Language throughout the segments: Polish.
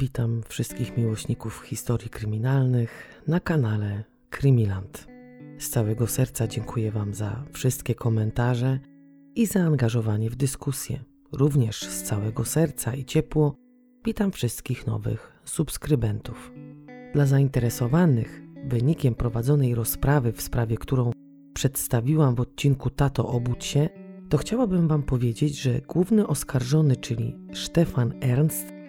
Witam wszystkich miłośników historii kryminalnych na kanale Krymiland. Z całego serca dziękuję Wam za wszystkie komentarze i zaangażowanie w dyskusję. Również z całego serca i ciepło witam wszystkich nowych subskrybentów. Dla zainteresowanych wynikiem prowadzonej rozprawy, w sprawie którą przedstawiłam w odcinku Tato obudź się, to chciałabym Wam powiedzieć, że główny oskarżony, czyli Stefan Ernst,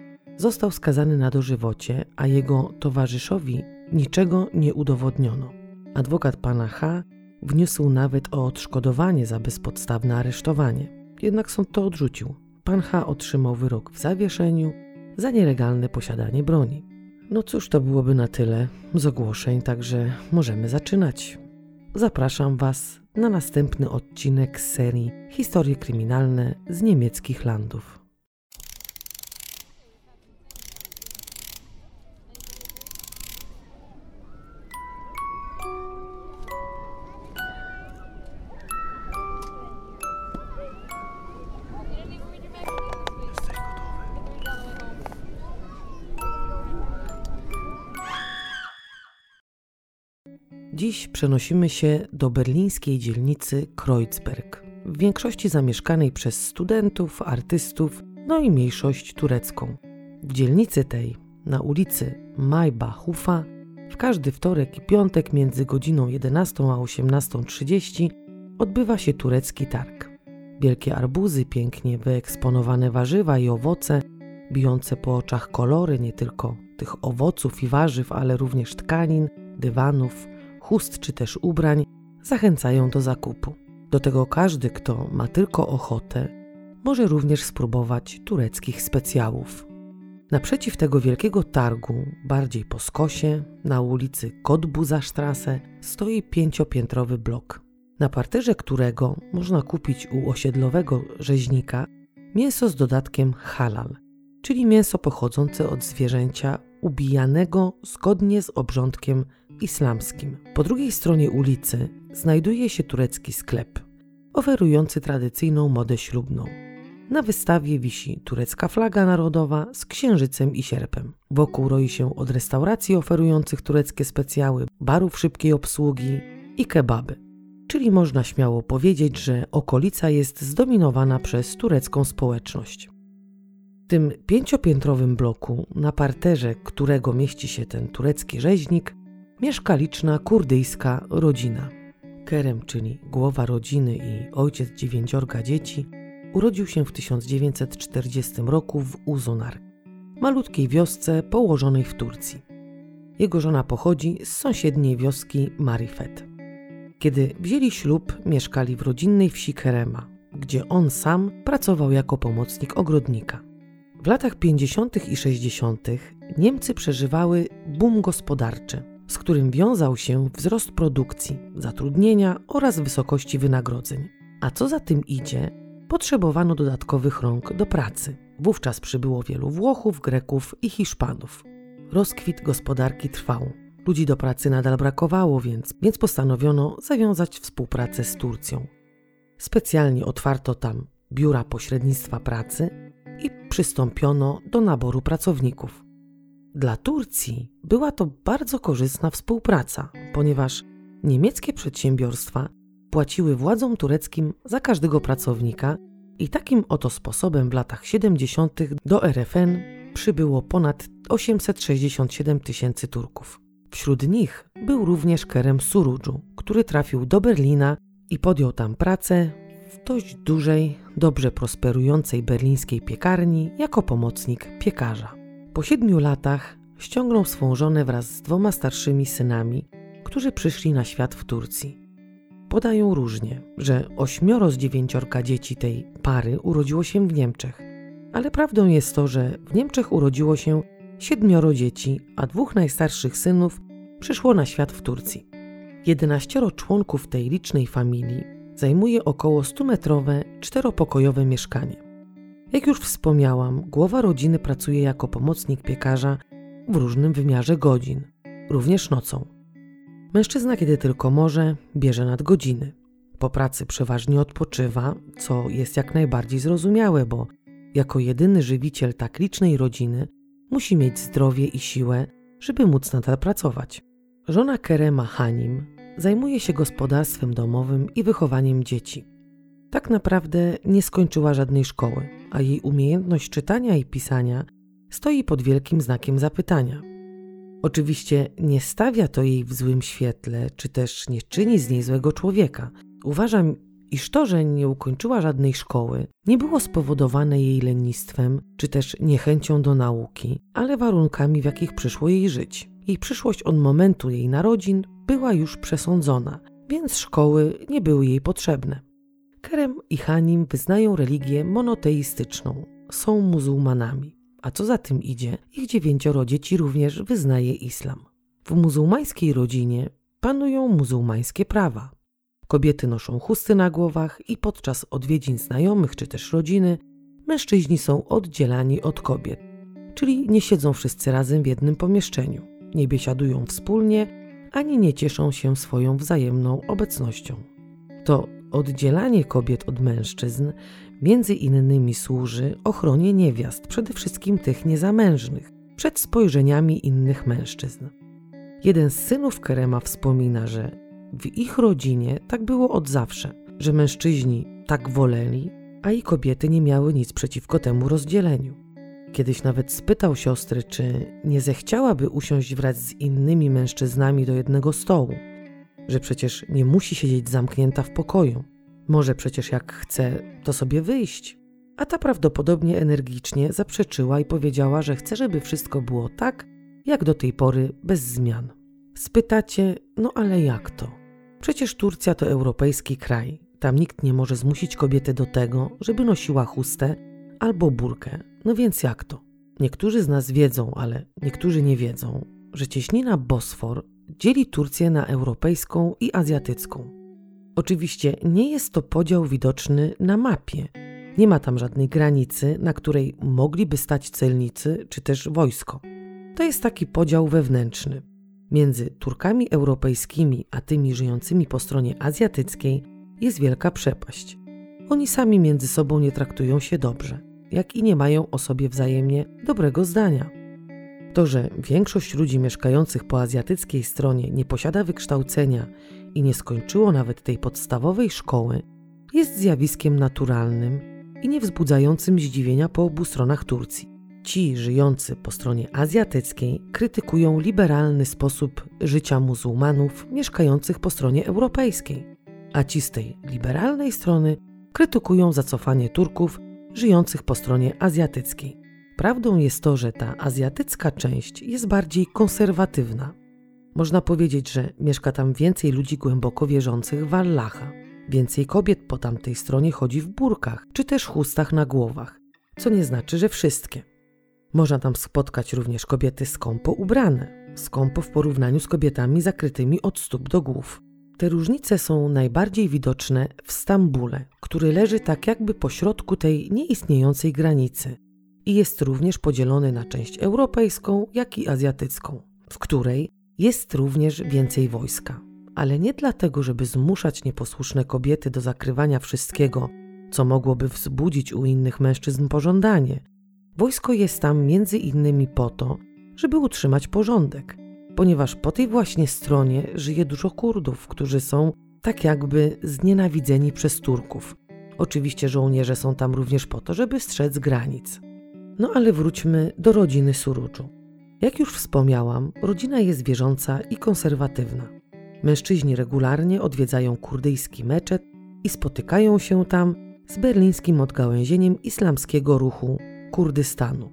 został skazany na dożywocie, a jego towarzyszowi niczego nie udowodniono. Adwokat pana H. wniósł nawet o odszkodowanie za bezpodstawne aresztowanie, jednak sąd to odrzucił. Pan H. otrzymał wyrok w zawieszeniu za nielegalne posiadanie broni. No cóż, to byłoby na tyle z ogłoszeń, także możemy zaczynać. Zapraszam Was na następny odcinek z serii Historie kryminalne z niemieckich landów. Dziś przenosimy się do berlińskiej dzielnicy Kreuzberg, w większości zamieszkanej przez studentów, artystów, no i mniejszość turecką. W dzielnicy tej, na ulicy Maybachufa, w każdy wtorek i piątek między godziną 11 a 18.30 odbywa się turecki targ. Wielkie arbuzy, pięknie wyeksponowane warzywa i owoce, bijące po oczach kolory nie tylko tych owoców i warzyw, ale również tkanin, dywanów, chust czy też ubrań zachęcają do zakupu. Do tego każdy, kto ma tylko ochotę, może również spróbować tureckich specjałów. Naprzeciw tego wielkiego targu, bardziej po skosie, na ulicy Kotbuzastrasse, stoi pięciopiętrowy blok, na parterze którego można kupić u osiedlowego rzeźnika mięso z dodatkiem halal, czyli mięso pochodzące od zwierzęcia ubijanego zgodnie z obrządkiem islamskim. Po drugiej stronie ulicy znajduje się turecki sklep, oferujący tradycyjną modę ślubną. Na wystawie wisi turecka flaga narodowa z księżycem i sierpem. Wokół roi się od restauracji oferujących tureckie specjały, barów szybkiej obsługi i kebaby. Czyli można śmiało powiedzieć, że okolica jest zdominowana przez turecką społeczność. W tym pięciopiętrowym bloku, na parterze którego mieści się ten turecki rzeźnik, mieszka liczna kurdyjska rodzina. Kerem, czyli głowa rodziny i ojciec dziewięciorga dzieci, urodził się w 1940 roku w Uzunar, malutkiej wiosce położonej w Turcji. Jego żona pochodzi z sąsiedniej wioski Marifet. Kiedy wzięli ślub, mieszkali w rodzinnej wsi Kerema, gdzie on sam pracował jako pomocnik ogrodnika. W latach 50. i 60. Niemcy przeżywały boom gospodarczy z którym wiązał się wzrost produkcji, zatrudnienia oraz wysokości wynagrodzeń. A co za tym idzie, potrzebowano dodatkowych rąk do pracy. Wówczas przybyło wielu Włochów, Greków i Hiszpanów. Rozkwit gospodarki trwał. Ludzi do pracy nadal brakowało, więc, więc postanowiono zawiązać współpracę z Turcją. Specjalnie otwarto tam biura pośrednictwa pracy i przystąpiono do naboru pracowników. Dla Turcji była to bardzo korzystna współpraca, ponieważ niemieckie przedsiębiorstwa płaciły władzom tureckim za każdego pracownika i takim oto sposobem w latach 70. do RFN przybyło ponad 867 tysięcy Turków. Wśród nich był również Kerem Surudżu, który trafił do Berlina i podjął tam pracę w dość dużej, dobrze prosperującej berlińskiej piekarni jako pomocnik piekarza. Po siedmiu latach ściągnął swą żonę wraz z dwoma starszymi synami, którzy przyszli na świat w Turcji. Podają różnie, że ośmioro z dziewięciorka dzieci tej pary urodziło się w Niemczech, ale prawdą jest to, że w Niemczech urodziło się siedmioro dzieci, a dwóch najstarszych synów przyszło na świat w Turcji. Jedenaścioro członków tej licznej familii zajmuje około 100-metrowe, czteropokojowe mieszkanie. Jak już wspomniałam, głowa rodziny pracuje jako pomocnik piekarza w różnym wymiarze godzin, również nocą. Mężczyzna, kiedy tylko może, bierze nadgodziny. Po pracy przeważnie odpoczywa, co jest jak najbardziej zrozumiałe, bo jako jedyny żywiciel tak licznej rodziny musi mieć zdrowie i siłę, żeby móc nadal pracować. Żona Kerema Hanim zajmuje się gospodarstwem domowym i wychowaniem dzieci. Tak naprawdę nie skończyła żadnej szkoły, a jej umiejętność czytania i pisania stoi pod wielkim znakiem zapytania. Oczywiście nie stawia to jej w złym świetle, czy też nie czyni z niej złego człowieka. Uważam, iż to, że nie ukończyła żadnej szkoły, nie było spowodowane jej lenistwem, czy też niechęcią do nauki, ale warunkami, w jakich przyszło jej żyć. Jej przyszłość od momentu jej narodzin była już przesądzona, więc szkoły nie były jej potrzebne. Kerem i Hanim wyznają religię monoteistyczną, są muzułmanami, a co za tym idzie, ich dziewięcioro dzieci również wyznaje islam. W muzułmańskiej rodzinie panują muzułmańskie prawa. Kobiety noszą chusty na głowach i podczas odwiedzin znajomych czy też rodziny mężczyźni są oddzielani od kobiet, czyli nie siedzą wszyscy razem w jednym pomieszczeniu, nie biesiadują wspólnie ani nie cieszą się swoją wzajemną obecnością. To oddzielanie kobiet od mężczyzn między innymi służy ochronie niewiast, przede wszystkim tych niezamężnych, przed spojrzeniami innych mężczyzn. Jeden z synów Kerema wspomina, że w ich rodzinie tak było od zawsze, że mężczyźni tak woleli, a i kobiety nie miały nic przeciwko temu rozdzieleniu. Kiedyś nawet spytał siostry, czy nie zechciałaby usiąść wraz z innymi mężczyznami do jednego stołu, że przecież nie musi siedzieć zamknięta w pokoju. Może przecież jak chce, to sobie wyjść. A ta prawdopodobnie energicznie zaprzeczyła i powiedziała, że chce, żeby wszystko było tak, jak do tej pory, bez zmian. Spytacie, no ale jak to? Przecież Turcja to europejski kraj. Tam nikt nie może zmusić kobiety do tego, żeby nosiła chustę albo burkę. No więc jak to? Niektórzy z nas wiedzą, ale niektórzy nie wiedzą, że cieśnina Bosfor dzieli Turcję na europejską i azjatycką. Oczywiście nie jest to podział widoczny na mapie. Nie ma tam żadnej granicy, na której mogliby stać celnicy czy też wojsko. To jest taki podział wewnętrzny. Między Turkami europejskimi a tymi żyjącymi po stronie azjatyckiej jest wielka przepaść. Oni sami między sobą nie traktują się dobrze, jak i nie mają o sobie wzajemnie dobrego zdania. To, że większość ludzi mieszkających po azjatyckiej stronie nie posiada wykształcenia i nie skończyło nawet tej podstawowej szkoły, jest zjawiskiem naturalnym i nie wzbudzającym zdziwienia po obu stronach Turcji. Ci żyjący po stronie azjatyckiej krytykują liberalny sposób życia muzułmanów mieszkających po stronie europejskiej, a ci z tej liberalnej strony krytykują zacofanie Turków żyjących po stronie azjatyckiej. Prawdą jest to, że ta azjatycka część jest bardziej konserwatywna. Można powiedzieć, że mieszka tam więcej ludzi głęboko wierzących w Allaha. Więcej kobiet po tamtej stronie chodzi w burkach czy też chustach na głowach, co nie znaczy, że wszystkie. Można tam spotkać również kobiety skąpo ubrane, skąpo w porównaniu z kobietami zakrytymi od stóp do głów. Te różnice są najbardziej widoczne w Stambule, który leży tak jakby pośrodku tej nieistniejącej granicy i jest również podzielony na część europejską, jak i azjatycką, w której jest również więcej wojska. Ale nie dlatego, żeby zmuszać nieposłuszne kobiety do zakrywania wszystkiego, co mogłoby wzbudzić u innych mężczyzn pożądanie, Wojsko jest tam między innymi po to, żeby utrzymać porządek, ponieważ po tej właśnie stronie żyje dużo Kurdów, którzy są tak jakby znienawidzeni przez Turków. Oczywiście żołnierze są tam również po to, żeby strzec granic. No ale wróćmy do rodziny Surudżu. Jak już wspomniałam, rodzina jest wierząca i konserwatywna. Mężczyźni regularnie odwiedzają kurdyjski meczet i spotykają się tam z berlińskim odgałęzieniem islamskiego ruchu Kurdystanu.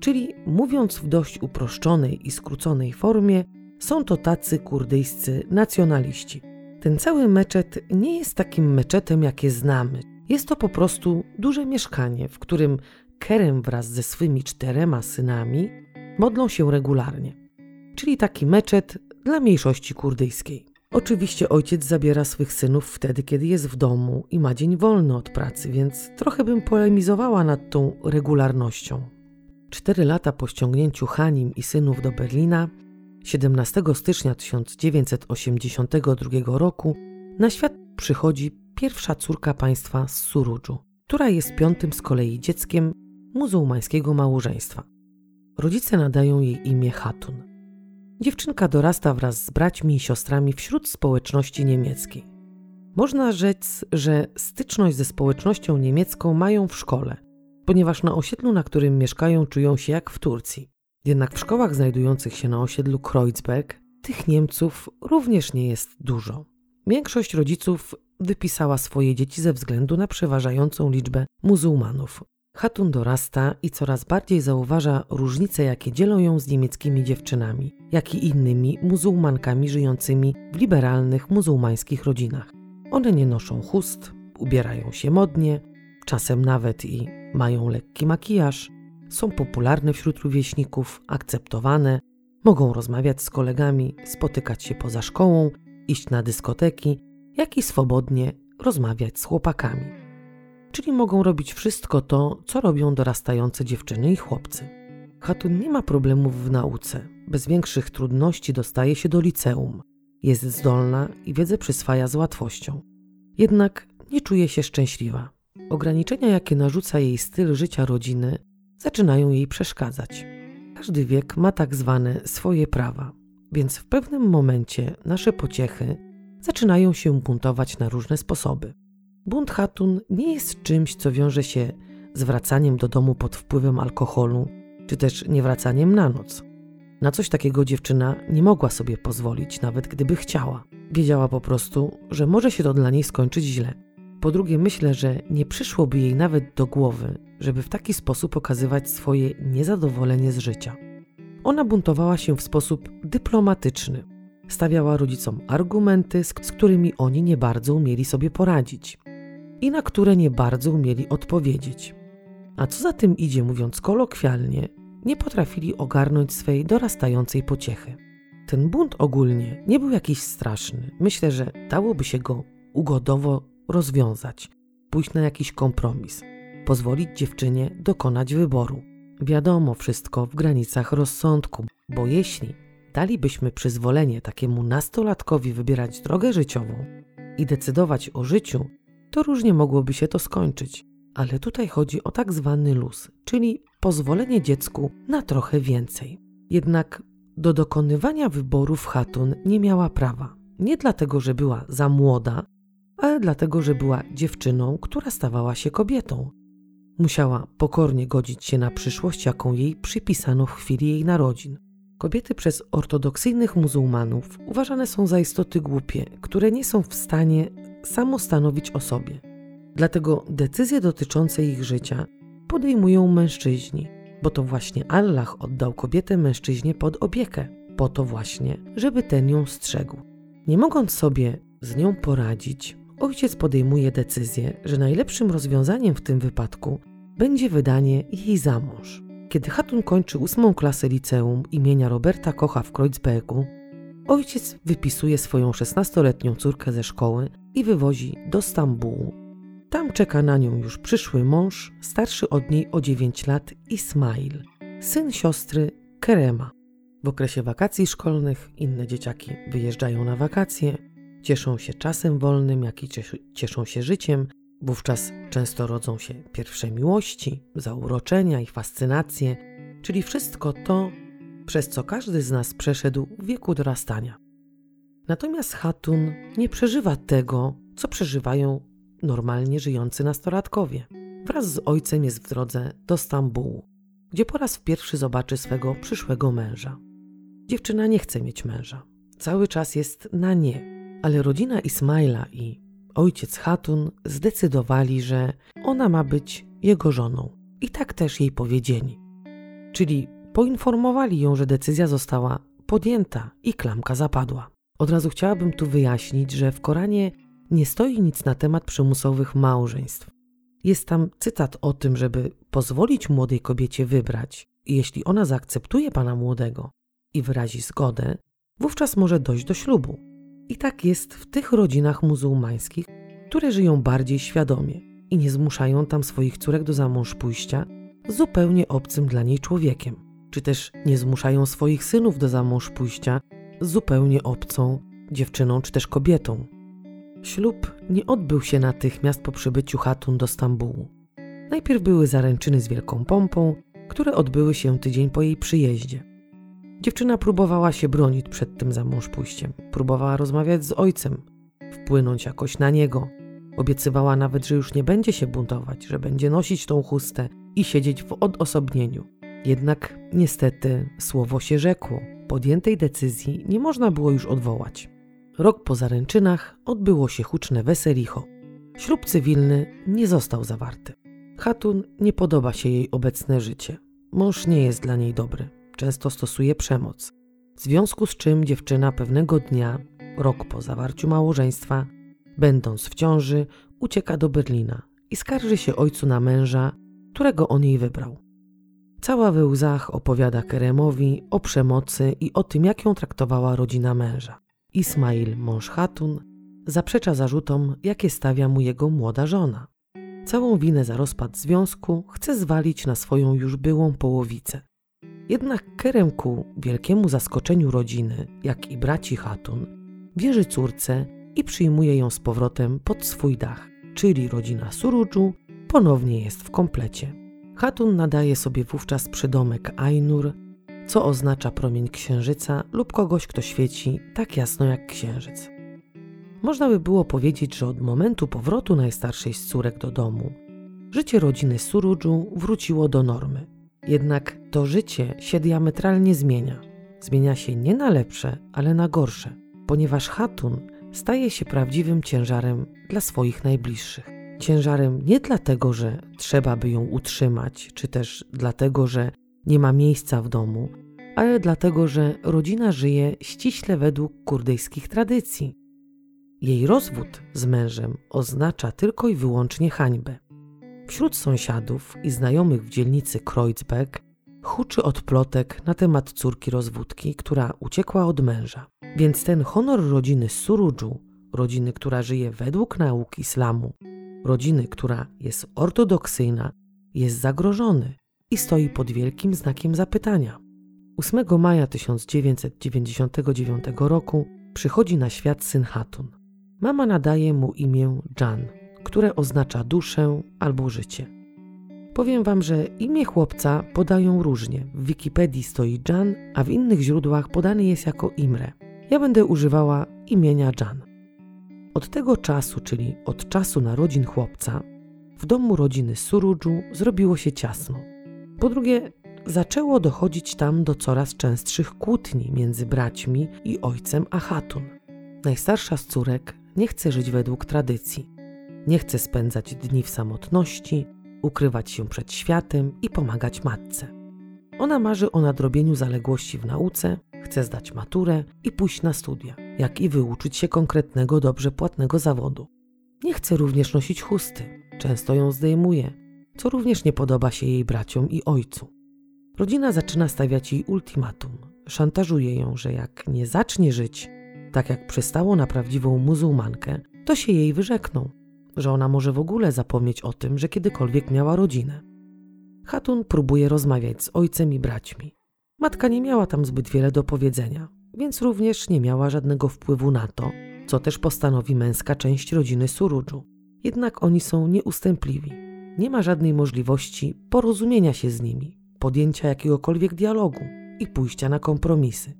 Czyli mówiąc w dość uproszczonej i skróconej formie, są to tacy kurdyjscy nacjonaliści. Ten cały meczet nie jest takim meczetem, jakie znamy. Jest to po prostu duże mieszkanie, w którym Kerem wraz ze swymi czterema synami modlą się regularnie. Czyli taki meczet dla mniejszości kurdyjskiej. Oczywiście ojciec zabiera swych synów wtedy, kiedy jest w domu i ma dzień wolny od pracy, więc trochę bym polemizowała nad tą regularnością. Cztery lata po ściągnięciu Hanim i synów do Berlina, 17 stycznia 1982 roku, na świat przychodzi pierwsza córka państwa z Surudżu, która jest piątym z kolei dzieckiem muzułmańskiego małżeństwa. rodzice nadają jej imię Hatun. Dziewczynka dorasta wraz z braćmi i siostrami wśród społeczności niemieckiej. Można rzec, że styczność ze społecznością niemiecką mają w szkole, ponieważ na osiedlu, na którym mieszkają, czują się jak w Turcji. Jednak w szkołach znajdujących się na osiedlu Kreuzberg tych Niemców również nie jest dużo. Większość rodziców wypisała swoje dzieci ze względu na przeważającą liczbę muzułmanów. Hatun dorasta i coraz bardziej zauważa różnice, jakie dzielą ją z niemieckimi dziewczynami, jak i innymi muzułmankami żyjącymi w liberalnych muzułmańskich rodzinach. One nie noszą chust, ubierają się modnie, czasem nawet i mają lekki makijaż, są popularne wśród rówieśników, akceptowane, mogą rozmawiać z kolegami, spotykać się poza szkołą, iść na dyskoteki, jak i swobodnie rozmawiać z chłopakami. Czyli mogą robić wszystko to, co robią dorastające dziewczyny i chłopcy. Hatun nie ma problemów w nauce. Bez większych trudności dostaje się do liceum. Jest zdolna i wiedzę przyswaja z łatwością. Jednak nie czuje się szczęśliwa. Ograniczenia, jakie narzuca jej styl życia rodziny, zaczynają jej przeszkadzać. Każdy wiek ma tak zwane swoje prawa, więc w pewnym momencie nasze pociechy zaczynają się buntować na różne sposoby. Bunt Hatun nie jest czymś, co wiąże się z wracaniem do domu pod wpływem alkoholu, czy też niewracaniem na noc. Na coś takiego dziewczyna nie mogła sobie pozwolić, nawet gdyby chciała. Wiedziała po prostu, że może się to dla niej skończyć źle. Po drugie, myślę, że nie przyszłoby jej nawet do głowy, żeby w taki sposób okazywać swoje niezadowolenie z życia. Ona buntowała się w sposób dyplomatyczny. Stawiała rodzicom argumenty, z, którymi oni nie bardzo umieli sobie poradzić i na które nie bardzo umieli odpowiedzieć. A co za tym idzie, mówiąc kolokwialnie, nie potrafili ogarnąć swej dorastającej pociechy. Ten bunt ogólnie nie był jakiś straszny. Myślę, że dałoby się go ugodowo rozwiązać, pójść na jakiś kompromis, pozwolić dziewczynie dokonać wyboru. Wiadomo, wszystko w granicach rozsądku, bo jeśli dalibyśmy przyzwolenie takiemu nastolatkowi wybierać drogę życiową i decydować o życiu, to różnie mogłoby się to skończyć. Ale tutaj chodzi o tak zwany luz, czyli pozwolenie dziecku na trochę więcej. Jednak do dokonywania wyborów Hatun nie miała prawa. Nie dlatego, że była za młoda, ale dlatego, że była dziewczyną, która stawała się kobietą. Musiała pokornie godzić się na przyszłość, jaką jej przypisano w chwili jej narodzin. Kobiety przez ortodoksyjnych muzułmanów uważane są za istoty głupie, które nie są w stanie samo stanowić o sobie. Dlatego decyzje dotyczące ich życia podejmują mężczyźni, bo to właśnie Allah oddał kobietę mężczyźnie pod opiekę, po to właśnie, żeby ten ją strzegł. Nie mogąc sobie z nią poradzić, ojciec podejmuje decyzję, że najlepszym rozwiązaniem w tym wypadku będzie wydanie jej za mąż. Kiedy Hatun kończy ósmą klasę liceum imienia Roberta Kocha w Kreuzbergu, ojciec wypisuje swoją 16-letnią córkę ze szkoły i wywozi do Stambułu. Tam czeka na nią już przyszły mąż, starszy od niej o 9 lat, Ismail, syn siostry Kerema. W okresie wakacji szkolnych inne dzieciaki wyjeżdżają na wakacje, cieszą się czasem wolnym, jak i cieszą się życiem. Wówczas często rodzą się pierwsze miłości, zauroczenia i fascynacje, czyli wszystko to, przez co każdy z nas przeszedł w wieku dorastania. Natomiast Hatun nie przeżywa tego, co przeżywają normalnie żyjący nastolatkowie. Wraz z ojcem jest w drodze do Stambułu, gdzie po raz pierwszy zobaczy swego przyszłego męża. Dziewczyna nie chce mieć męża. Cały czas jest na nie, ale rodzina Ismaila i ojciec Hatun zdecydowali, że ona ma być jego żoną. I tak też jej powiedzieli. Czyli poinformowali ją, że decyzja została podjęta i klamka zapadła. Od razu chciałabym tu wyjaśnić, że w Koranie nie stoi nic na temat przymusowych małżeństw. Jest tam cytat o tym, żeby pozwolić młodej kobiecie wybrać, i jeśli ona zaakceptuje pana młodego i wyrazi zgodę, wówczas może dojść do ślubu. I tak jest w tych rodzinach muzułmańskich, które żyją bardziej świadomie i nie zmuszają tam swoich córek do zamąż pójścia zupełnie obcym dla niej człowiekiem, czy też nie zmuszają swoich synów do zamąż pójścia zupełnie obcą dziewczyną czy też kobietą. Ślub nie odbył się natychmiast po przybyciu Hatun do Stambułu. Najpierw były zaręczyny z wielką pompą, które odbyły się tydzień po jej przyjeździe. Dziewczyna próbowała się bronić przed tym zamąż pójściem, próbowała rozmawiać z ojcem, wpłynąć jakoś na niego. Obiecywała nawet, że już nie będzie się buntować, że będzie nosić tą chustę i siedzieć w odosobnieniu. Jednak niestety słowo się rzekło. Podjętej decyzji nie można było już odwołać. Rok po zaręczynach odbyło się huczne weselicho. Ślub cywilny nie został zawarty. Hatun nie podoba się jej obecne życie. Mąż nie jest dla niej dobry. Często stosuje przemoc. W związku z czym dziewczyna pewnego dnia, rok po zawarciu małżeństwa, będąc w ciąży, ucieka do Berlina i skarży się ojcu na męża, którego on jej wybrał. Cała we łzach opowiada Keremowi o przemocy i o tym, jak ją traktowała rodzina męża. Ismail, mąż Hatun, zaprzecza zarzutom, jakie stawia mu jego młoda żona. Całą winę za rozpad związku chce zwalić na swoją już byłą połowicę. Jednak Kerem ku wielkiemu zaskoczeniu rodziny, jak i braci Hatun, wierzy córce i przyjmuje ją z powrotem pod swój dach, czyli rodzina Surudżu ponownie jest w komplecie. Hatun nadaje sobie wówczas przydomek Ainur, co oznacza promień księżyca lub kogoś, kto świeci tak jasno jak księżyc. Można by było powiedzieć, że od momentu powrotu najstarszej z córek do domu, życie rodziny Surudżu wróciło do normy. Jednak to życie się diametralnie zmienia. Zmienia się nie na lepsze, ale na gorsze, ponieważ Hatun staje się prawdziwym ciężarem dla swoich najbliższych. Ciężarem nie dlatego, że trzeba by ją utrzymać, czy też dlatego, że nie ma miejsca w domu, ale dlatego, że rodzina żyje ściśle według kurdyjskich tradycji. Jej rozwód z mężem oznacza tylko i wyłącznie hańbę. Wśród sąsiadów i znajomych w dzielnicy Kreuzberg huczy od plotek na temat córki rozwódki, która uciekła od męża. Więc ten honor rodziny Surudżu, rodziny, która żyje według nauk islamu, rodziny, która jest ortodoksyjna, jest zagrożony i stoi pod wielkim znakiem zapytania. 8 maja 1999 roku przychodzi na świat syn Hatun. Mama nadaje mu imię Jan, które oznacza duszę albo życie. Powiem wam, że imię chłopca podają różnie. W Wikipedii stoi Jan, a w innych źródłach podany jest jako Imre. Ja będę używała imienia Jan. Od tego czasu, czyli od czasu narodzin chłopca, w domu rodziny Surudżu zrobiło się ciasno. Po drugie, zaczęło dochodzić tam do coraz częstszych kłótni między braćmi i ojcem Achatun. Najstarsza z córek nie chce żyć według tradycji. Nie chce spędzać dni w samotności, ukrywać się przed światem i pomagać matce. Ona marzy o nadrobieniu zaległości w nauce, chce zdać maturę i pójść na studia, jak i wyuczyć się konkretnego, dobrze płatnego zawodu. Nie chce również nosić chusty, często ją zdejmuje, co również nie podoba się jej braciom i ojcu. Rodzina zaczyna stawiać jej ultimatum. Szantażuje ją, że jak nie zacznie żyć tak jak przystało na prawdziwą muzułmankę, to się jej wyrzekną, że ona może w ogóle zapomnieć o tym, że kiedykolwiek miała rodzinę. Hatun próbuje rozmawiać z ojcem i braćmi. Matka nie miała tam zbyt wiele do powiedzenia, więc również nie miała żadnego wpływu na to, co też postanowi męska część rodziny Surudżu. Jednak oni są nieustępliwi. Nie ma żadnej możliwości porozumienia się z nimi, podjęcia jakiegokolwiek dialogu i pójścia na kompromisy.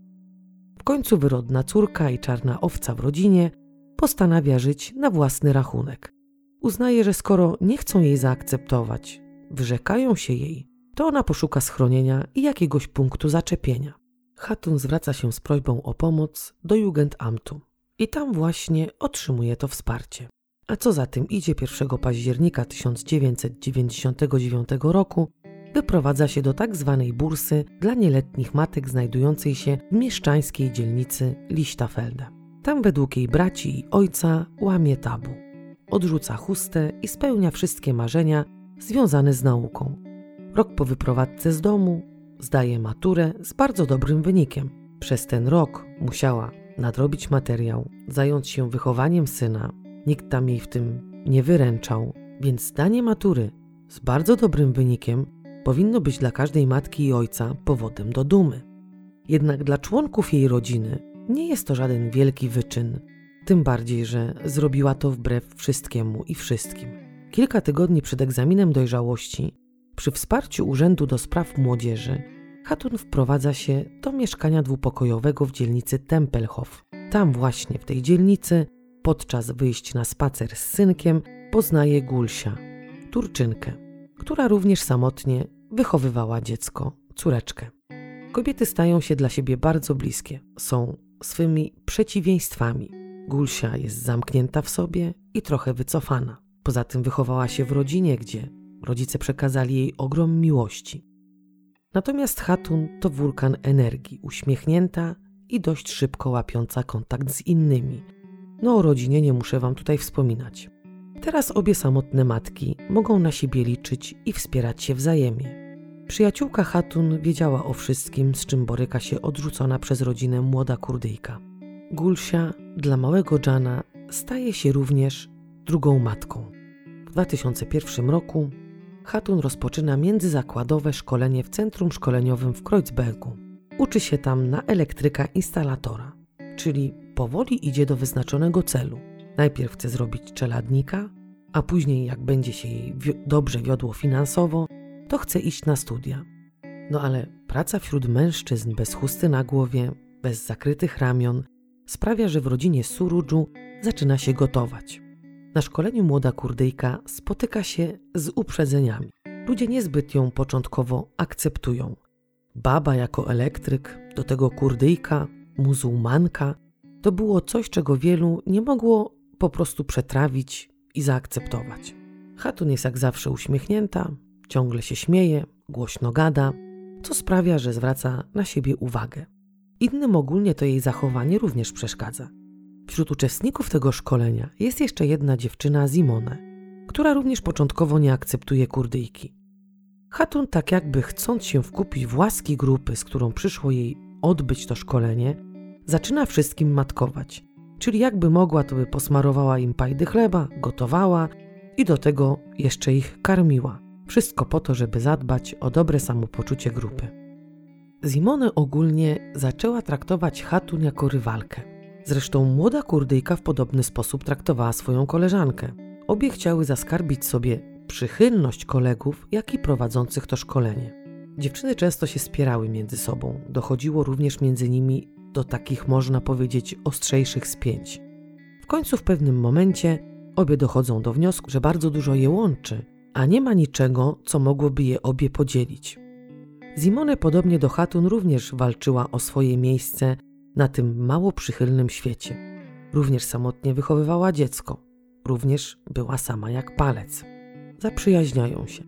W końcu wyrodna córka i czarna owca w rodzinie postanawia żyć na własny rachunek. Uznaje, że skoro nie chcą jej zaakceptować, wyrzekają się jej, to ona poszuka schronienia i jakiegoś punktu zaczepienia. Hatun zwraca się z prośbą o pomoc do Jugendamtu i tam właśnie otrzymuje to wsparcie. A co za tym idzie 1 października 1999 roku wyprowadza się do tak zwanej bursy dla nieletnich matek znajdującej się w mieszczańskiej dzielnicy Lichtafelde. Tam według jej braci i ojca łamie tabu. Odrzuca chustę i spełnia wszystkie marzenia związane z nauką. Rok po wyprowadzce z domu zdaje maturę z bardzo dobrym wynikiem. Przez ten rok musiała nadrobić materiał, zająć się wychowaniem syna. Nikt tam jej w tym nie wyręczał, więc zdanie matury z bardzo dobrym wynikiem powinno być dla każdej matki i ojca powodem do dumy. Jednak dla członków jej rodziny nie jest to żaden wielki wyczyn, tym bardziej, że zrobiła to wbrew wszystkiemu i wszystkim. Kilka tygodni przed egzaminem dojrzałości Przy wsparciu Urzędu do Spraw Młodzieży Hatun wprowadza się do mieszkania dwupokojowego w dzielnicy Tempelhof. Tam właśnie w tej dzielnicy, podczas wyjść na spacer z synkiem, poznaje Gulsia, Turczynkę, która również samotnie wychowywała dziecko, córeczkę. Kobiety stają się dla siebie bardzo bliskie, są swymi przeciwieństwami. Gulsia jest zamknięta w sobie i trochę wycofana. Poza tym wychowała się w rodzinie, gdzie rodzice przekazali jej ogrom miłości. Natomiast Hatun to wulkan energii, uśmiechnięta i dość szybko łapiąca kontakt z innymi. No o rodzinie nie muszę wam tutaj wspominać. Teraz obie samotne matki mogą na siebie liczyć i wspierać się wzajemnie. Przyjaciółka Hatun wiedziała o wszystkim, z czym boryka się odrzucona przez rodzinę młoda Kurdyjka. Gulsia dla małego Jana staje się również drugą matką. W 2001 roku Hatun rozpoczyna międzyzakładowe szkolenie w Centrum Szkoleniowym w Kreuzbergu. Uczy się tam na elektryka instalatora, czyli powoli idzie do wyznaczonego celu. Najpierw chce zrobić czeladnika, a później, jak będzie się jej wi dobrze wiodło finansowo, to chce iść na studia. No ale praca wśród mężczyzn bez chusty na głowie, bez zakrytych ramion, sprawia, że w rodzinie Surudżu zaczyna się gotować. Na szkoleniu młoda Kurdyjka spotyka się z uprzedzeniami. Ludzie niezbyt ją początkowo akceptują. Baba jako elektryk, do tego Kurdyjka, muzułmanka, to było coś, czego wielu nie mogło po prostu przetrawić i zaakceptować. Hatun jest jak zawsze uśmiechnięta, ciągle się śmieje, głośno gada, co sprawia, że zwraca na siebie uwagę. Innym ogólnie to jej zachowanie również przeszkadza. Wśród uczestników tego szkolenia jest jeszcze jedna dziewczyna Zimone, która również początkowo nie akceptuje kurdyjki. Hatun, tak jakby chcąc się wkupić w łaski grupy, z którą przyszło jej odbyć to szkolenie, zaczyna wszystkim matkować. Czyli jakby mogła, to by posmarowała im pajdy chleba, gotowała i do tego jeszcze ich karmiła. Wszystko po to, żeby zadbać o dobre samopoczucie grupy. Zimone ogólnie zaczęła traktować Hatun jako rywalkę. Zresztą młoda Kurdyjka w podobny sposób traktowała swoją koleżankę. Obie chciały zaskarbić sobie przychylność kolegów, jak i prowadzących to szkolenie. Dziewczyny często się spierały między sobą, dochodziło również między nimi do takich, można powiedzieć, ostrzejszych spięć. W końcu w pewnym momencie obie dochodzą do wniosku, że bardzo dużo je łączy, a nie ma niczego, co mogłoby je obie podzielić. Zimone, podobnie do Hatun, również walczyła o swoje miejsce na tym mało przychylnym świecie. Również samotnie wychowywała dziecko, również była sama jak palec. Zaprzyjaźniają się.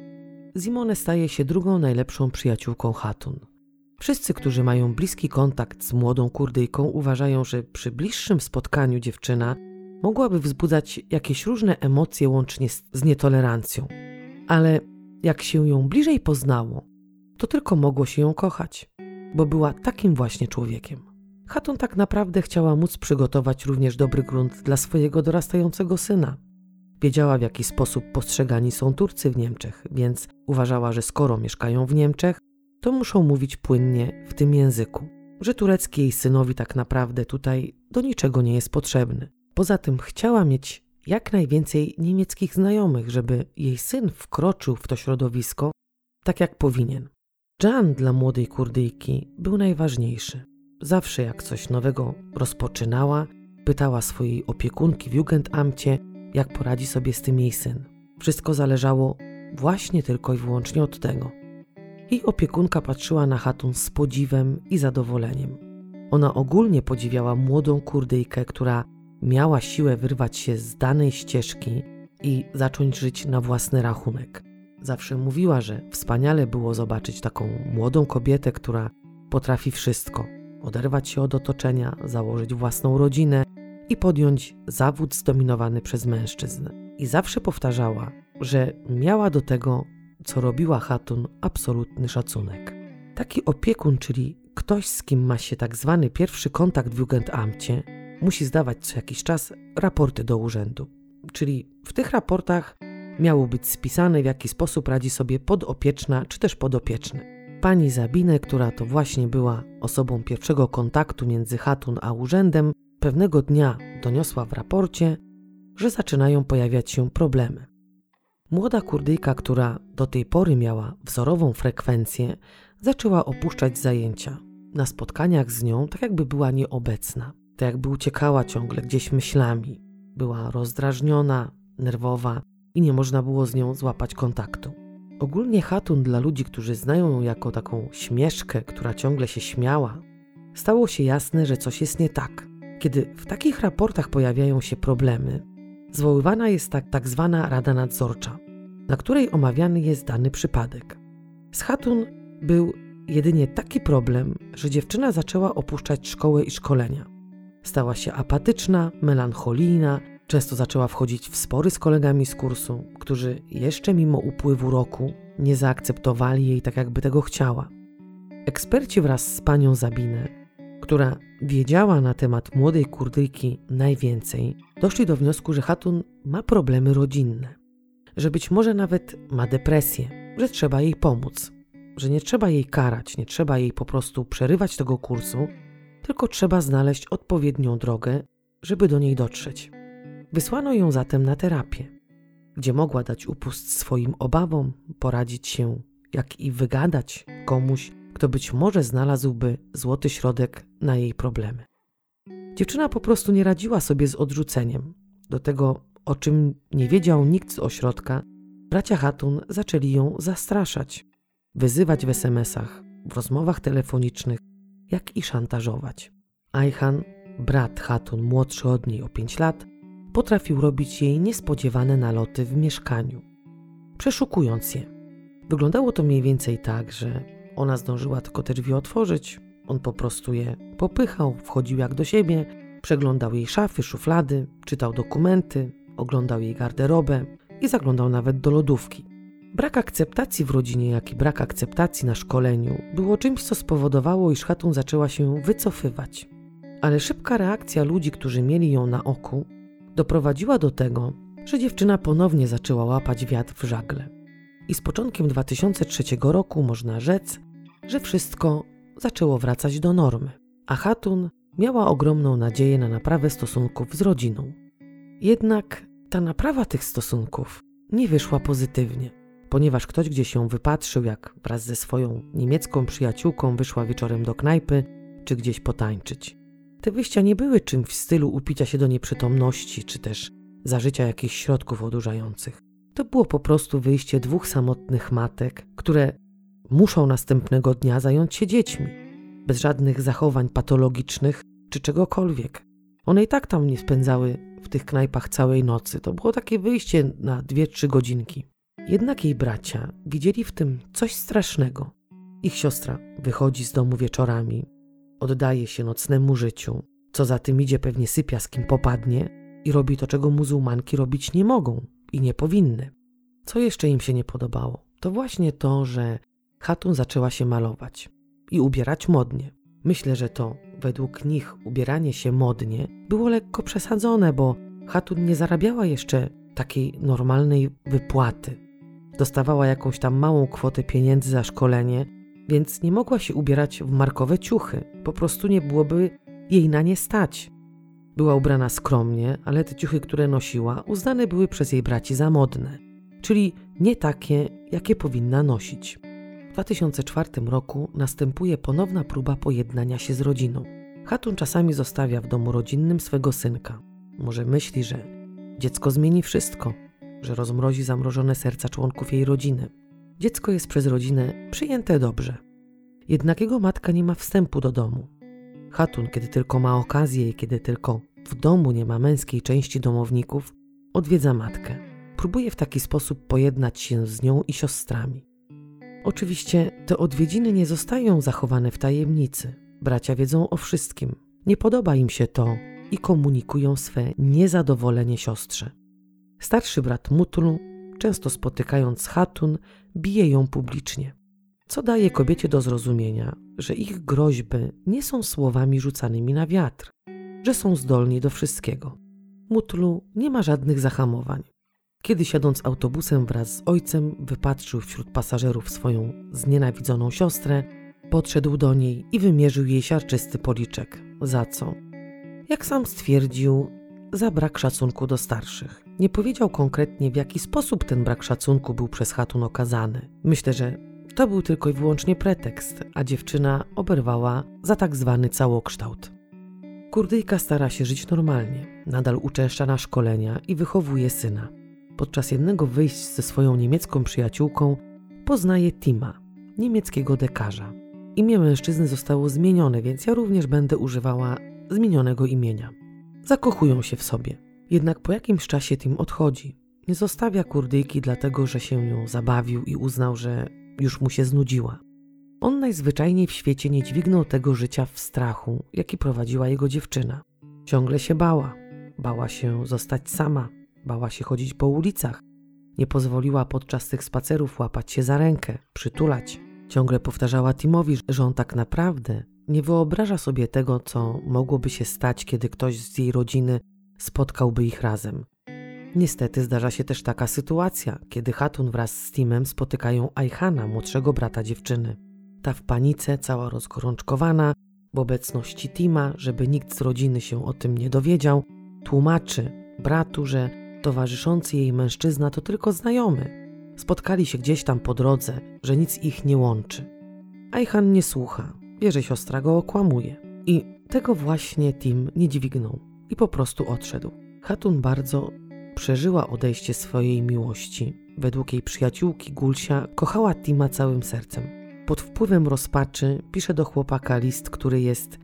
Zimone staje się drugą najlepszą przyjaciółką Hatun. Wszyscy, którzy mają bliski kontakt z młodą Kurdyjką, uważają, że przy bliższym spotkaniu dziewczyna mogłaby wzbudzać jakieś różne emocje łącznie z nietolerancją. Ale jak się ją bliżej poznało, to tylko mogło się ją kochać, bo była takim właśnie człowiekiem. Hatun tak naprawdę chciała móc przygotować również dobry grunt dla swojego dorastającego syna. Wiedziała, w jaki sposób postrzegani są Turcy w Niemczech, więc uważała, że skoro mieszkają w Niemczech, to muszą mówić płynnie w tym języku. Że turecki jej synowi tak naprawdę tutaj do niczego nie jest potrzebny. Poza tym chciała mieć jak najwięcej niemieckich znajomych, żeby jej syn wkroczył w to środowisko tak jak powinien. Jan dla młodej Kurdyjki był najważniejszy. Zawsze jak coś nowego rozpoczynała, pytała swojej opiekunki w Jugendamcie, jak poradzi sobie z tym jej syn. Wszystko zależało właśnie tylko i wyłącznie od tego. Jej opiekunka patrzyła na Hatun z podziwem i zadowoleniem. Ona ogólnie podziwiała młodą Kurdyjkę, która miała siłę wyrwać się z danej ścieżki i zacząć żyć na własny rachunek. Zawsze mówiła, że wspaniale było zobaczyć taką młodą kobietę, która potrafi wszystko: oderwać się od otoczenia, założyć własną rodzinę i podjąć zawód zdominowany przez mężczyzn. I zawsze powtarzała, że miała do tego, co robiła Hatun, absolutny szacunek. Taki opiekun, czyli ktoś, z kim ma się tak zwany pierwszy kontakt w Jugendamcie, musi zdawać co jakiś czas raporty do urzędu. Czyli w tych raportach miało być spisane, w jaki sposób radzi sobie podopieczna czy też podopieczny. Pani Zabinę, która to właśnie była osobą pierwszego kontaktu między Hatun a urzędem, pewnego dnia doniosła w raporcie, że zaczynają pojawiać się problemy. Młoda Kurdyjka, która do tej pory miała wzorową frekwencję, zaczęła opuszczać zajęcia. Na spotkaniach z nią tak jakby była nieobecna, tak jakby uciekała ciągle gdzieś myślami. Była rozdrażniona, nerwowa i nie można było z nią złapać kontaktu. Ogólnie Hatun dla ludzi, którzy znają ją jako taką śmieszkę, która ciągle się śmiała, stało się jasne, że coś jest nie tak. Kiedy w takich raportach pojawiają się problemy, zwoływana jest tak, tak zwana Rada Nadzorcza, na której omawiany jest dany przypadek. Z Hatun był jedynie taki problem, że dziewczyna zaczęła opuszczać szkołę i szkolenia. Stała się apatyczna, melancholijna, często zaczęła wchodzić w spory z kolegami z kursu, którzy jeszcze mimo upływu roku nie zaakceptowali jej tak, jakby tego chciała. Eksperci wraz z panią Zabinę, która wiedziała na temat młodej Kurdyjki najwięcej, doszli do wniosku, że Hatun ma problemy rodzinne, że być może nawet ma depresję, że trzeba jej pomóc, że nie trzeba jej karać, nie trzeba jej po prostu przerywać tego kursu, tylko trzeba znaleźć odpowiednią drogę, żeby do niej dotrzeć. Wysłano ją zatem na terapię, gdzie mogła dać upust swoim obawom, poradzić się, jak i wygadać komuś, kto być może znalazłby złoty środek na jej problemy. Dziewczyna po prostu nie radziła sobie z odrzuceniem. Do tego, o czym nie wiedział nikt z ośrodka, bracia Hatun zaczęli ją zastraszać, wyzywać w SMS-ach, w rozmowach telefonicznych, jak i szantażować. Ayhan, brat Hatun młodszy od niej o 5 lat, potrafił robić jej niespodziewane naloty w mieszkaniu, przeszukując je. Wyglądało to mniej więcej tak, że ona zdążyła tylko te drzwi otworzyć, on po prostu je popychał, wchodził jak do siebie, przeglądał jej szafy, szuflady, czytał dokumenty, oglądał jej garderobę i zaglądał nawet do lodówki. Brak akceptacji w rodzinie, jak i brak akceptacji na szkoleniu było czymś, co spowodowało, iż Hatun zaczęła się wycofywać. Ale szybka reakcja ludzi, którzy mieli ją na oku, doprowadziła do tego, że dziewczyna ponownie zaczęła łapać wiatr w żagle. I z początkiem 2003 roku można rzec, że wszystko zaczęło wracać do normy, a Hatun miała ogromną nadzieję na naprawę stosunków z rodziną. Jednak ta naprawa tych stosunków nie wyszła pozytywnie, ponieważ ktoś gdzieś ją wypatrzył, jak wraz ze swoją niemiecką przyjaciółką wyszła wieczorem do knajpy czy gdzieś potańczyć. Te wyjścia nie były czymś w stylu upicia się do nieprzytomności, czy też zażycia jakichś środków odurzających. To było po prostu wyjście dwóch samotnych matek, które muszą następnego dnia zająć się dziećmi, bez żadnych zachowań patologicznych czy czegokolwiek. One i tak tam nie spędzały w tych knajpach całej nocy. To było takie wyjście na dwie, trzy godzinki. Jednak jej bracia widzieli w tym coś strasznego. Ich siostra wychodzi z domu wieczorami, oddaje się nocnemu życiu, co za tym idzie pewnie sypia z kim popadnie i robi to, czego muzułmanki robić nie mogą i nie powinny. Co jeszcze im się nie podobało? To właśnie to, że Hatun zaczęła się malować i ubierać modnie. Myślę, że to według nich ubieranie się modnie było lekko przesadzone, bo Hatun nie zarabiała jeszcze takiej normalnej wypłaty. Dostawała jakąś tam małą kwotę pieniędzy za szkolenie, więc nie mogła się ubierać w markowe ciuchy. Po prostu nie byłoby jej na nie stać. Była ubrana skromnie, ale te ciuchy, które nosiła, uznane były przez jej braci za modne, czyli nie takie, jakie powinna nosić. W 2004 roku następuje ponowna próba pojednania się z rodziną. Hatun czasami zostawia w domu rodzinnym swego synka. Może myśli, że dziecko zmieni wszystko, że rozmrozi zamrożone serca członków jej rodziny. Dziecko jest przez rodzinę przyjęte dobrze. Jednak jego matka nie ma wstępu do domu. Hatun, kiedy tylko ma okazję i kiedy tylko w domu nie ma męskiej części domowników, odwiedza matkę. Próbuje w taki sposób pojednać się z nią i siostrami. Oczywiście te odwiedziny nie zostają zachowane w tajemnicy. Bracia wiedzą o wszystkim. Nie podoba im się to i komunikują swe niezadowolenie siostrze. Starszy brat Mutlu, często spotykając Hatun, bije ją publicznie, co daje kobiecie do zrozumienia, że ich groźby nie są słowami rzucanymi na wiatr, że są zdolni do wszystkiego. Mutlu nie ma żadnych zahamowań. Kiedy siadąc autobusem wraz z ojcem wypatrzył wśród pasażerów swoją znienawidzoną siostrę, podszedł do niej i wymierzył jej siarczysty policzek. Za co? Jak sam stwierdził, za brak szacunku do starszych. Nie powiedział konkretnie, w jaki sposób ten brak szacunku był przez Hatun okazany. Myślę, że to był tylko i wyłącznie pretekst, a dziewczyna oberwała za tak zwany całokształt. Kurdyjka stara się żyć normalnie, nadal uczęszcza na szkolenia i wychowuje syna. Podczas jednego wyjść ze swoją niemiecką przyjaciółką poznaje Tima, niemieckiego dekarza. Imię mężczyzny zostało zmienione, więc ja również będę używała zmienionego imienia. Zakochują się w sobie. Jednak po jakimś czasie Tim odchodzi. Nie zostawia kurdyjki dlatego, że się ją zabawił i uznał, że już mu się znudziła. On najzwyczajniej w świecie nie dźwignął tego życia w strachu, jaki prowadziła jego dziewczyna. Ciągle się bała. Bała się zostać sama, bała się chodzić po ulicach. Nie pozwoliła podczas tych spacerów łapać się za rękę, przytulać. Ciągle powtarzała Timowi, że on tak naprawdę nie wyobraża sobie tego, co mogłoby się stać, kiedy ktoś z jej rodziny spotkałby ich razem. Niestety zdarza się też taka sytuacja, kiedy Hatun wraz z Timem spotykają Ajhana, młodszego brata dziewczyny. Ta w panice, cała rozgorączkowana, w obecności Tima, żeby nikt z rodziny się o tym nie dowiedział, tłumaczy bratu, że towarzyszący jej mężczyzna to tylko znajomy. Spotkali się gdzieś tam po drodze, że nic ich nie łączy. Ajhan nie słucha, wie, że siostra go okłamuje. I tego właśnie Tim nie dźwignął i po prostu odszedł. Hatun bardzo przeżyła odejście swojej miłości. Według jej przyjaciółki Gulsia kochała Tima całym sercem. Pod wpływem rozpaczy pisze do chłopaka list, który jest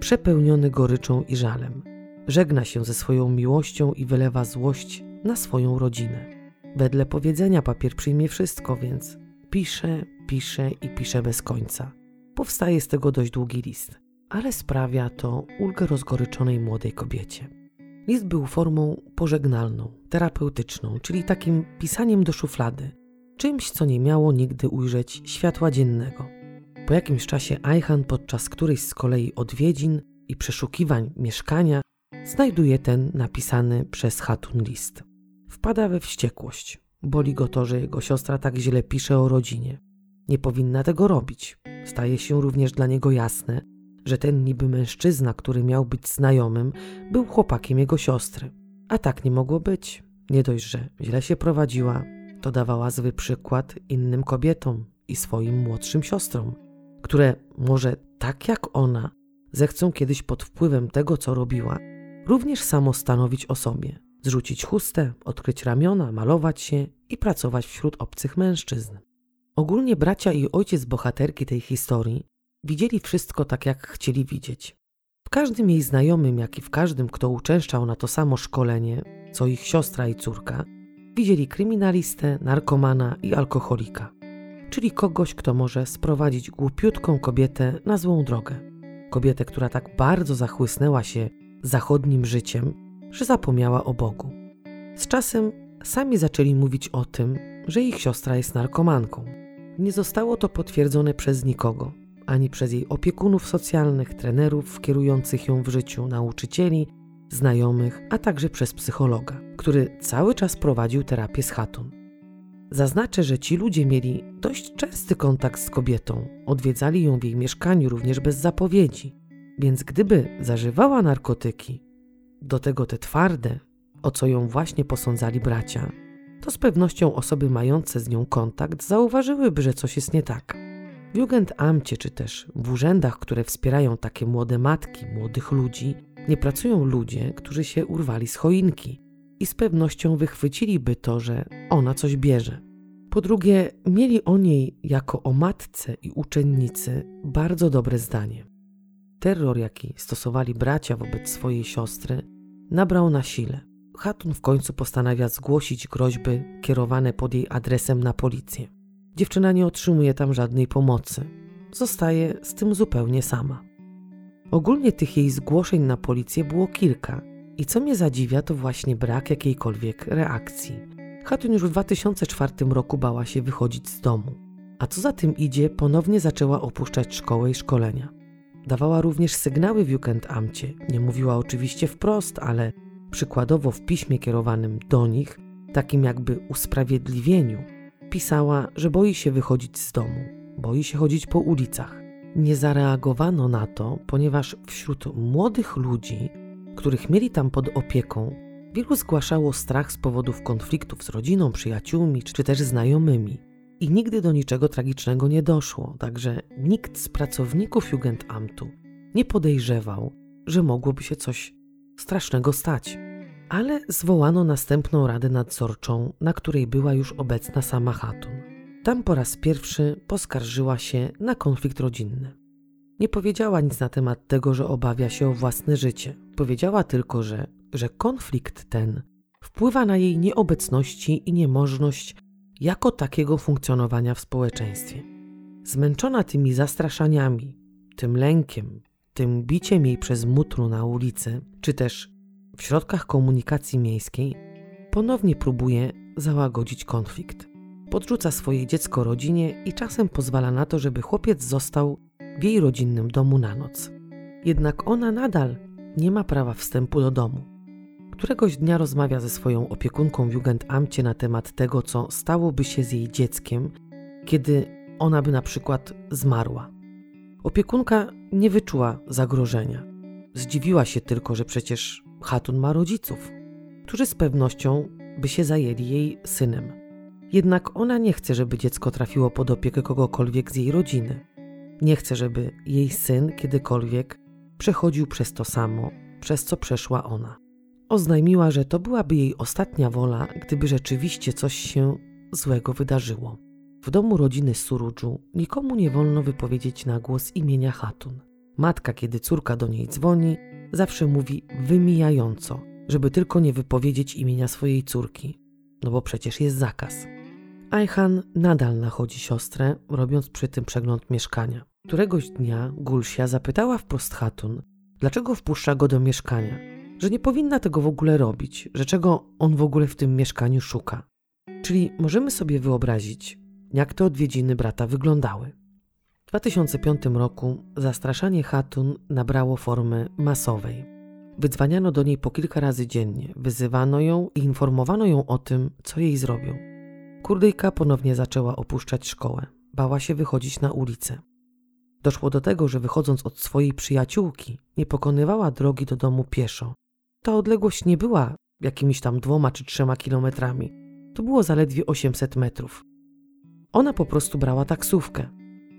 przepełniony goryczą i żalem. Żegna się ze swoją miłością i wylewa złość na swoją rodzinę. Wedle powiedzenia papier przyjmie wszystko, więc pisze, pisze i pisze bez końca. Powstaje z tego dość długi list, ale sprawia to ulgę rozgoryczonej młodej kobiecie. List był formą pożegnalną, terapeutyczną, czyli takim pisaniem do szuflady, czymś, co nie miało nigdy ujrzeć światła dziennego. Po jakimś czasie Ajhan podczas którejś z kolei odwiedzin i przeszukiwań mieszkania znajduje ten napisany przez Hatun list. Wpada we wściekłość. Boli go to, że jego siostra tak źle pisze o rodzinie. Nie powinna tego robić. Staje się również dla niego jasne, że ten niby mężczyzna, który miał być znajomym, był chłopakiem jego siostry. A tak nie mogło być. Nie dość, że źle się prowadziła, to dawała zły przykład innym kobietom i swoim młodszym siostrom, które może tak jak ona zechcą kiedyś pod wpływem tego, co robiła, również samo stanowić o sobie, zrzucić chustę, odkryć ramiona, malować się i pracować wśród obcych mężczyzn. Ogólnie bracia i ojciec bohaterki tej historii Widzieli wszystko tak, jak chcieli widzieć. W każdym jej znajomym, jak i w każdym, kto uczęszczał na to samo szkolenie, co ich siostra i córka, widzieli kryminalistę, narkomana i alkoholika, czyli kogoś, kto może sprowadzić głupiutką kobietę na złą drogę. Kobietę, która tak bardzo zachłysnęła się zachodnim życiem, że zapomniała o Bogu. Z czasem sami zaczęli mówić o tym, że ich siostra jest narkomanką. Nie zostało to potwierdzone przez nikogo, ani przez jej opiekunów socjalnych, trenerów kierujących ją w życiu, nauczycieli, znajomych, a także przez psychologa, który cały czas prowadził terapię z chatun. Zaznaczę, że ci ludzie mieli dość częsty kontakt z kobietą, odwiedzali ją w jej mieszkaniu również bez zapowiedzi, więc gdyby zażywała narkotyki, do tego te twarde, o co ją właśnie posądzali bracia, to z pewnością osoby mające z nią kontakt zauważyłyby, że coś jest nie tak. W Jugendamcie czy też w urzędach, które wspierają takie młode matki, młodych ludzi, nie pracują ludzie, którzy się urwali z choinki i z pewnością wychwyciliby to, że ona coś bierze. Po drugie, mieli o niej jako o matce i uczennicy bardzo dobre zdanie. Terror, jaki stosowali bracia wobec swojej siostry, nabrał na sile. Hatun w końcu postanawia zgłosić groźby kierowane pod jej adresem na policję. Dziewczyna nie otrzymuje tam żadnej pomocy. Zostaje z tym zupełnie sama. Ogólnie tych jej zgłoszeń na policję było kilka i co mnie zadziwia, to właśnie brak jakiejkolwiek reakcji. Hatun już w 2004 roku bała się wychodzić z domu, a co za tym idzie, ponownie zaczęła opuszczać szkołę i szkolenia. Dawała również sygnały w Jugendamcie, nie mówiła oczywiście wprost, ale przykładowo w piśmie kierowanym do nich, takim jakby usprawiedliwieniu, pisała, że boi się wychodzić z domu, boi się chodzić po ulicach. Nie zareagowano na to, ponieważ wśród młodych ludzi, których mieli tam pod opieką, wielu zgłaszało strach z powodów konfliktów z rodziną, przyjaciółmi czy też znajomymi. I nigdy do niczego tragicznego nie doszło, także nikt z pracowników Jugendamtu nie podejrzewał, że mogłoby się coś strasznego stać. Ale zwołano następną radę nadzorczą, na której była już obecna sama Hatun. Tam po raz pierwszy poskarżyła się na konflikt rodzinny. Nie powiedziała nic na temat tego, że obawia się o własne życie. Powiedziała tylko, że, że konflikt ten wpływa na jej nieobecności i niemożność jako takiego funkcjonowania w społeczeństwie. Zmęczona tymi zastraszaniami, tym lękiem, tym biciem jej przez mutru na ulicy, czy też w środkach komunikacji miejskiej, ponownie próbuje załagodzić konflikt. Podrzuca swoje dziecko rodzinie i czasem pozwala na to, żeby chłopiec został w jej rodzinnym domu na noc. Jednak ona nadal nie ma prawa wstępu do domu. Któregoś dnia rozmawia ze swoją opiekunką w Jugendamcie na temat tego, co stałoby się z jej dzieckiem, kiedy ona by na przykład zmarła. Opiekunka nie wyczuła zagrożenia. Zdziwiła się tylko, że przecież Hatun ma rodziców, którzy z pewnością by się zajęli jej synem. Jednak ona nie chce, żeby dziecko trafiło pod opiekę kogokolwiek z jej rodziny. Nie chce, żeby jej syn kiedykolwiek przechodził przez to samo, przez co przeszła ona. Oznajmiła, że to byłaby jej ostatnia wola, gdyby rzeczywiście coś się złego wydarzyło. W domu rodziny Surudżu nikomu nie wolno wypowiedzieć na głos imienia Hatun. Matka, kiedy córka do niej dzwoni, zawsze mówi wymijająco, żeby tylko nie wypowiedzieć imienia swojej córki, no bo przecież jest zakaz. Ajhan nadal nachodzi siostrę, robiąc przy tym przegląd mieszkania. Któregoś dnia Gulsia zapytała wprost Hatun, dlaczego wpuszcza go do mieszkania, że nie powinna tego w ogóle robić, że czego on w ogóle w tym mieszkaniu szuka. Czyli możemy sobie wyobrazić, jak te odwiedziny brata wyglądały. W 2005 roku zastraszanie Hatun nabrało formy masowej. Wydzwaniano do niej po kilka razy dziennie, wyzywano ją i informowano ją o tym, co jej zrobią. Kurdyjka ponownie zaczęła opuszczać szkołę. Bała się wychodzić na ulicę. Doszło do tego, że wychodząc od swojej przyjaciółki, nie pokonywała drogi do domu pieszo. Ta odległość nie była jakimiś tam dwoma czy trzema kilometrami. To było zaledwie 800 metrów. Ona po prostu brała taksówkę.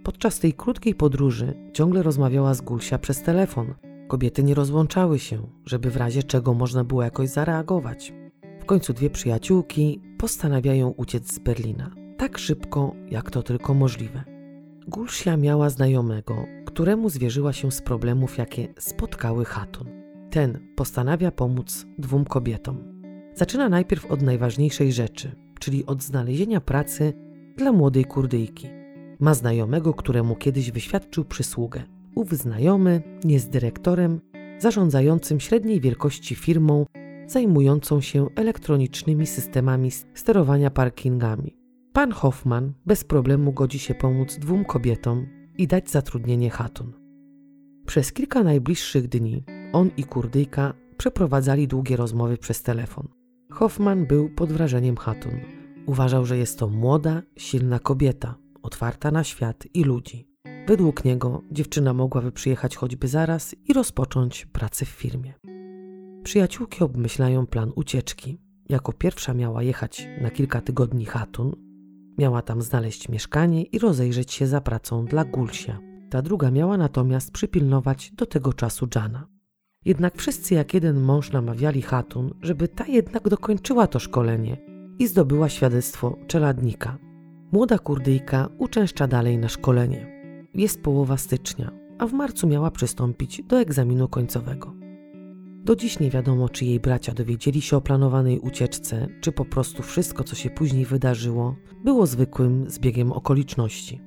Podczas tej krótkiej podróży ciągle rozmawiała z Gulsia przez telefon. Kobiety nie rozłączały się, żeby w razie czego można było jakoś zareagować. W końcu dwie przyjaciółki postanawiają uciec z Berlina. Tak szybko, jak to tylko możliwe. Gulsia miała znajomego, któremu zwierzyła się z problemów, jakie spotkały Hatun. Ten postanawia pomóc dwóm kobietom. Zaczyna najpierw od najważniejszej rzeczy, czyli od znalezienia pracy dla młodej Kurdyjki. Ma znajomego, któremu kiedyś wyświadczył przysługę. Ów znajomy jest dyrektorem zarządzającym średniej wielkości firmą zajmującą się elektronicznymi systemami sterowania parkingami. Pan Hoffman bez problemu godzi się pomóc dwóm kobietom i dać zatrudnienie Hatun. Przez kilka najbliższych dni on i Kurdyjka przeprowadzali długie rozmowy przez telefon. Hoffman był pod wrażeniem Hatun. Uważał, że jest to młoda, silna kobieta, otwarta na świat i ludzi. Według niego dziewczyna mogłaby przyjechać choćby zaraz i rozpocząć pracę w firmie. Przyjaciółki obmyślają plan ucieczki. Jako pierwsza miała jechać na kilka tygodni Hatun, miała tam znaleźć mieszkanie i rozejrzeć się za pracą dla Gulsia. Ta druga miała natomiast przypilnować do tego czasu Jana. Jednak wszyscy jak jeden mąż namawiali Hatun, żeby ta jednak dokończyła to szkolenie i zdobyła świadectwo czeladnika. Młoda Kurdyjka uczęszcza dalej na szkolenie. Jest połowa stycznia, a w marcu miała przystąpić do egzaminu końcowego. Do dziś nie wiadomo, czy jej bracia dowiedzieli się o planowanej ucieczce, czy po prostu wszystko, co się później wydarzyło, było zwykłym zbiegiem okoliczności.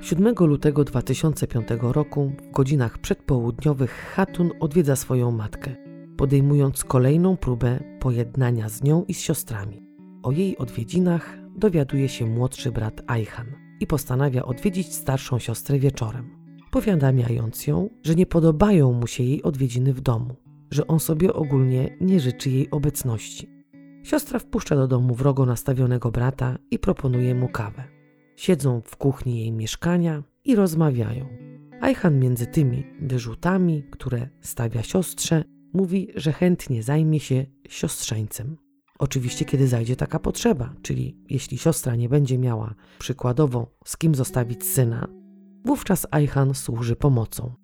7 lutego 2005 roku, w godzinach przedpołudniowych, Hatun odwiedza swoją matkę, podejmując kolejną próbę pojednania z nią i z siostrami. O jej odwiedzinach dowiaduje się młodszy brat Ajhan i postanawia odwiedzić starszą siostrę wieczorem, powiadamiając ją, że nie podobają mu się jej odwiedziny w domu że on sobie ogólnie nie życzy jej obecności. Siostra wpuszcza do domu wrogo nastawionego brata i proponuje mu kawę. Siedzą w kuchni jej mieszkania i rozmawiają. Ajhan między tymi wyrzutami, które stawia siostrze, mówi, że chętnie zajmie się siostrzeńcem. Oczywiście, kiedy zajdzie taka potrzeba, czyli jeśli siostra nie będzie miała przykładowo z kim zostawić syna, wówczas Ajhan służy pomocą.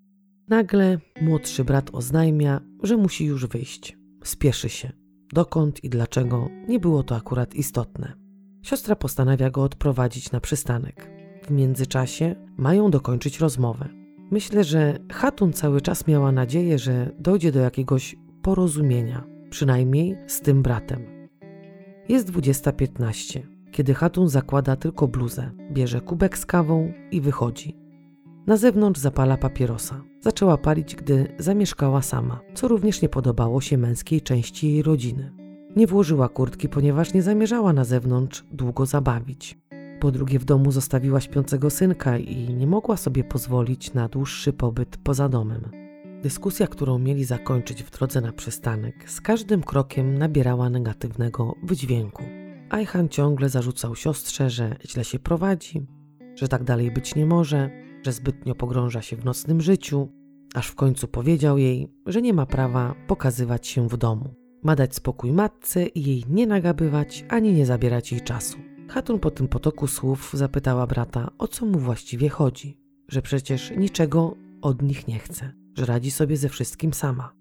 Nagle młodszy brat oznajmia, że musi już wyjść. Spieszy się. Dokąd i dlaczego nie było to akurat istotne. Siostra postanawia go odprowadzić na przystanek. W międzyczasie mają dokończyć rozmowę. Myślę, że Hatun cały czas miała nadzieję, że dojdzie do jakiegoś porozumienia, przynajmniej z tym bratem. Jest 20.15, kiedy Hatun zakłada tylko bluzę, bierze kubek z kawą i wychodzi. Na zewnątrz zapala papierosa. Zaczęła palić, gdy zamieszkała sama, co również nie podobało się męskiej części jej rodziny. Nie włożyła kurtki, ponieważ nie zamierzała na zewnątrz długo zabawić. Po drugie, w domu zostawiła śpiącego synka i nie mogła sobie pozwolić na dłuższy pobyt poza domem. Dyskusja, którą mieli zakończyć w drodze na przystanek, z każdym krokiem nabierała negatywnego wydźwięku. Ajhan ciągle zarzucał siostrze, że źle się prowadzi, że tak dalej być nie może, że zbytnio pogrąża się w nocnym życiu, aż w końcu powiedział jej, że nie ma prawa pokazywać się w domu. Ma dać spokój matce i jej nie nagabywać ani nie zabierać jej czasu. Hatun po tym potoku słów zapytała brata, o co mu właściwie chodzi, że przecież niczego od nich nie chce, że radzi sobie ze wszystkim sama.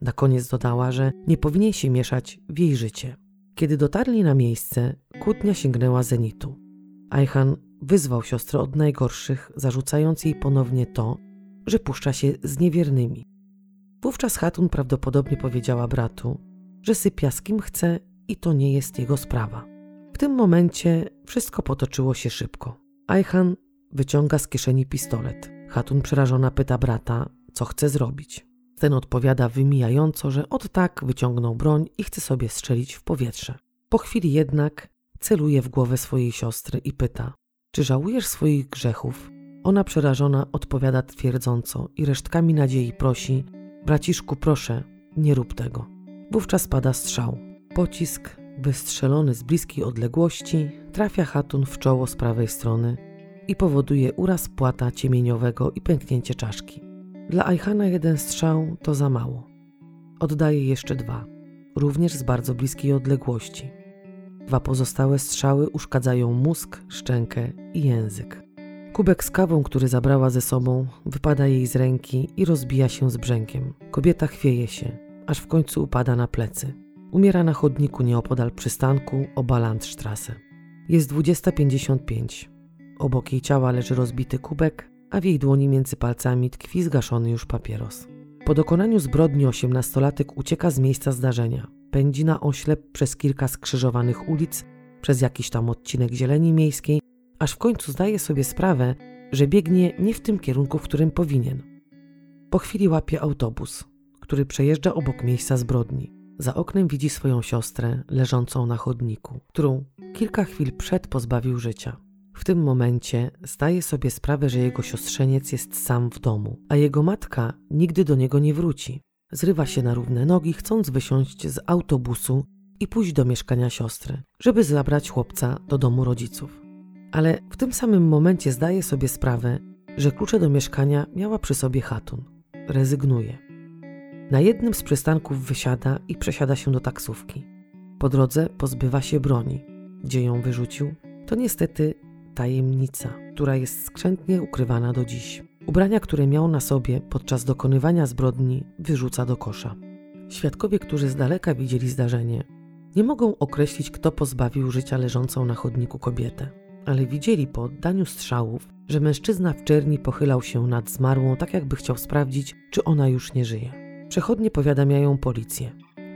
Na koniec dodała, że nie powinien się mieszać w jej życie. Kiedy dotarli na miejsce, kłótnia sięgnęła zenitu. Ajhan wyzwał siostrę od najgorszych, zarzucając jej ponownie to, że puszcza się z niewiernymi. Wówczas Hatun prawdopodobnie powiedziała bratu, że sypia z kim chce i to nie jest jego sprawa. W tym momencie wszystko potoczyło się szybko. Ajhan wyciąga z kieszeni pistolet. Hatun przerażona pyta brata, co chce zrobić. Ten odpowiada wymijająco, że od tak wyciągnął broń i chce sobie strzelić w powietrze. Po chwili jednak celuje w głowę swojej siostry i pyta: Czy żałujesz swoich grzechów? Ona przerażona odpowiada twierdząco i resztkami nadziei prosi: Braciszku, proszę, nie rób tego. Wówczas pada strzał. Pocisk, wystrzelony z bliskiej odległości, trafia Hatun w czoło z prawej strony i powoduje uraz płata ciemieniowego i pęknięcie czaszki. Dla Ajhana jeden strzał to za mało. Oddaje jeszcze dwa, również z bardzo bliskiej odległości. Dwa pozostałe strzały uszkadzają mózg, szczękę i język. Kubek z kawą, który zabrała ze sobą, wypada jej z ręki i rozbija się z brzękiem. Kobieta chwieje się, aż w końcu upada na plecy. Umiera na chodniku nieopodal przystanku o Landstrasse. Jest 20.55. Obok jej ciała leży rozbity kubek, a w jej dłoni między palcami tkwi zgaszony już papieros. Po dokonaniu zbrodni osiemnastolatek ucieka z miejsca zdarzenia. Pędzi na oślep przez kilka skrzyżowanych ulic, przez jakiś tam odcinek zieleni miejskiej, aż w końcu zdaje sobie sprawę, że biegnie nie w tym kierunku, w którym powinien. Po chwili łapie autobus, który przejeżdża obok miejsca zbrodni. Za oknem widzi swoją siostrę leżącą na chodniku, którą kilka chwil przed pozbawił życia. W tym momencie zdaje sobie sprawę, że jego siostrzeniec jest sam w domu, a jego matka nigdy do niego nie wróci. Zrywa się na równe nogi, chcąc wysiąść z autobusu i pójść do mieszkania siostry, żeby zabrać chłopca do domu rodziców. Ale w tym samym momencie zdaje sobie sprawę, że klucze do mieszkania miała przy sobie Hatun. Rezygnuje. Na jednym z przystanków wysiada i przesiada się do taksówki. Po drodze pozbywa się broni. Gdzie ją wyrzucił? To niestety tajemnica, która jest skrzętnie ukrywana do dziś. Ubrania, które miał na sobie podczas dokonywania zbrodni, wyrzuca do kosza. Świadkowie, którzy z daleka widzieli zdarzenie, nie mogą określić, kto pozbawił życia leżącą na chodniku kobietę, ale widzieli po oddaniu strzałów, że mężczyzna w czerni pochylał się nad zmarłą, tak jakby chciał sprawdzić, czy ona już nie żyje. Przechodnie powiadamiają policję.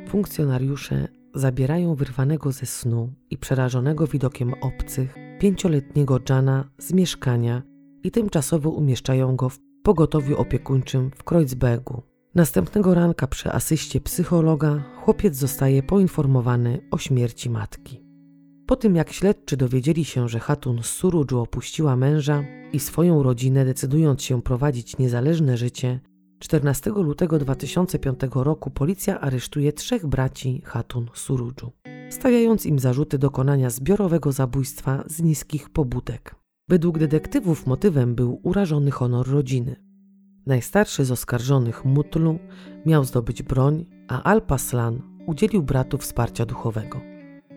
Funkcjonariusze zabierają wyrwanego ze snu i przerażonego widokiem obcych pięcioletniego Jana z mieszkania i tymczasowo umieszczają go w pogotowiu opiekuńczym w Kreuzbergu. Następnego ranka przy asyście psychologa chłopiec zostaje poinformowany o śmierci matki. Po tym jak śledczy dowiedzieli się, że Hatun z Surudżu opuściła męża i swoją rodzinę decydując się prowadzić niezależne życie, 14 lutego 2005 roku policja aresztuje trzech braci Hatun Surudżu, stawiając im zarzuty dokonania zbiorowego zabójstwa z niskich pobudek. Według detektywów motywem był urażony honor rodziny. Najstarszy z oskarżonych Mutlu miał zdobyć broń a Alpaslan udzielił bratu wsparcia duchowego.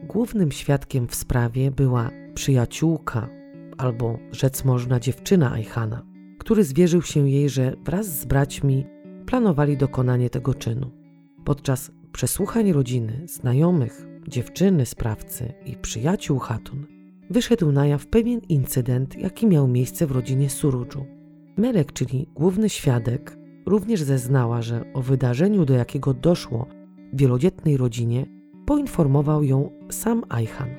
Głównym świadkiem w sprawie była przyjaciółka, albo rzec można dziewczyna Ajhana, który zwierzył się jej, że wraz z braćmi planowali dokonanie tego czynu. Podczas przesłuchań rodziny, znajomych, dziewczyny sprawcy i przyjaciół Hatun, wyszedł na jaw pewien incydent, jaki miał miejsce w rodzinie Surudżu. Melek, czyli główny świadek, również zeznała, że o wydarzeniu, do jakiego doszło w wielodzietnej rodzinie, poinformował ją sam Ajhan.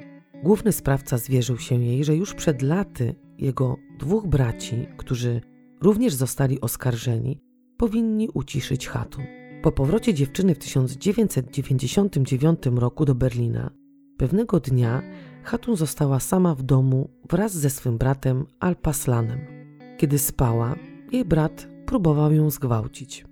Główny sprawca zwierzył się jej, że już przed laty jego dwóch braci, którzy również zostali oskarżeni, powinni uciszyć Hatun. Po powrocie dziewczyny w 1999 roku do Berlina, pewnego dnia Hatun została sama w domu wraz ze swym bratem Alpaslanem. Kiedy spała, jej brat próbował ją zgwałcić.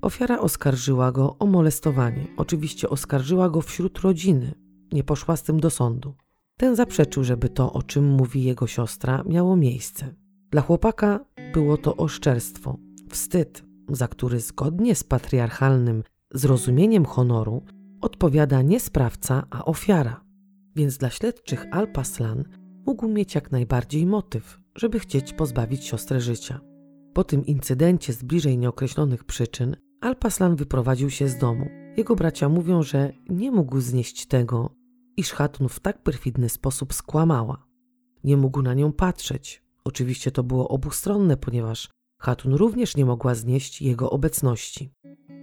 Ofiara oskarżyła go o molestowanie. Oczywiście oskarżyła go wśród rodziny. Nie poszła z tym do sądu. Ten zaprzeczył, żeby to, o czym mówi jego siostra, miało miejsce. Dla chłopaka było to oszczerstwo, wstyd, za który zgodnie z patriarchalnym zrozumieniem honoru odpowiada nie sprawca, a ofiara. Więc dla śledczych Alpaslan mógł mieć jak najbardziej motyw, żeby chcieć pozbawić siostrę życia. Po tym incydencie z bliżej nieokreślonych przyczyn Alpaslan wyprowadził się z domu. Jego bracia mówią, że nie mógł znieść tego, iż Hatun w tak perfidny sposób skłamała. Nie mógł na nią patrzeć. Oczywiście to było obustronne, ponieważ Hatun również nie mogła znieść jego obecności.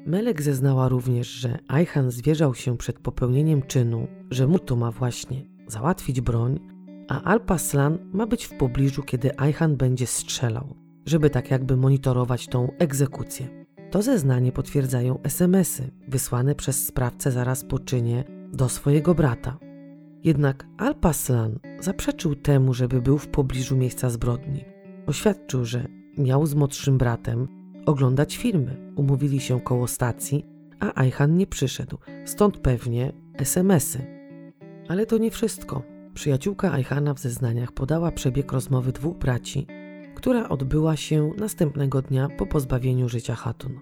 Melek zeznała również, że Ajhan zwierzał się przed popełnieniem czynu, że Mutu ma właśnie załatwić broń, a Alpaslan ma być w pobliżu, kiedy Ajhan będzie strzelał, żeby tak jakby monitorować tą egzekucję. To zeznanie potwierdzają SMS-y wysłane przez sprawcę zaraz po czynie do swojego brata. Jednak Alpaslan zaprzeczył temu, żeby był w pobliżu miejsca zbrodni. Oświadczył, że miał z młodszym bratem oglądać filmy. Umówili się koło stacji, a Ajhan nie przyszedł, stąd pewnie SMS-y. Ale to nie wszystko. Przyjaciółka Ajhana w zeznaniach podała przebieg rozmowy dwóch braci, która odbyła się następnego dnia po pozbawieniu życia Hatun.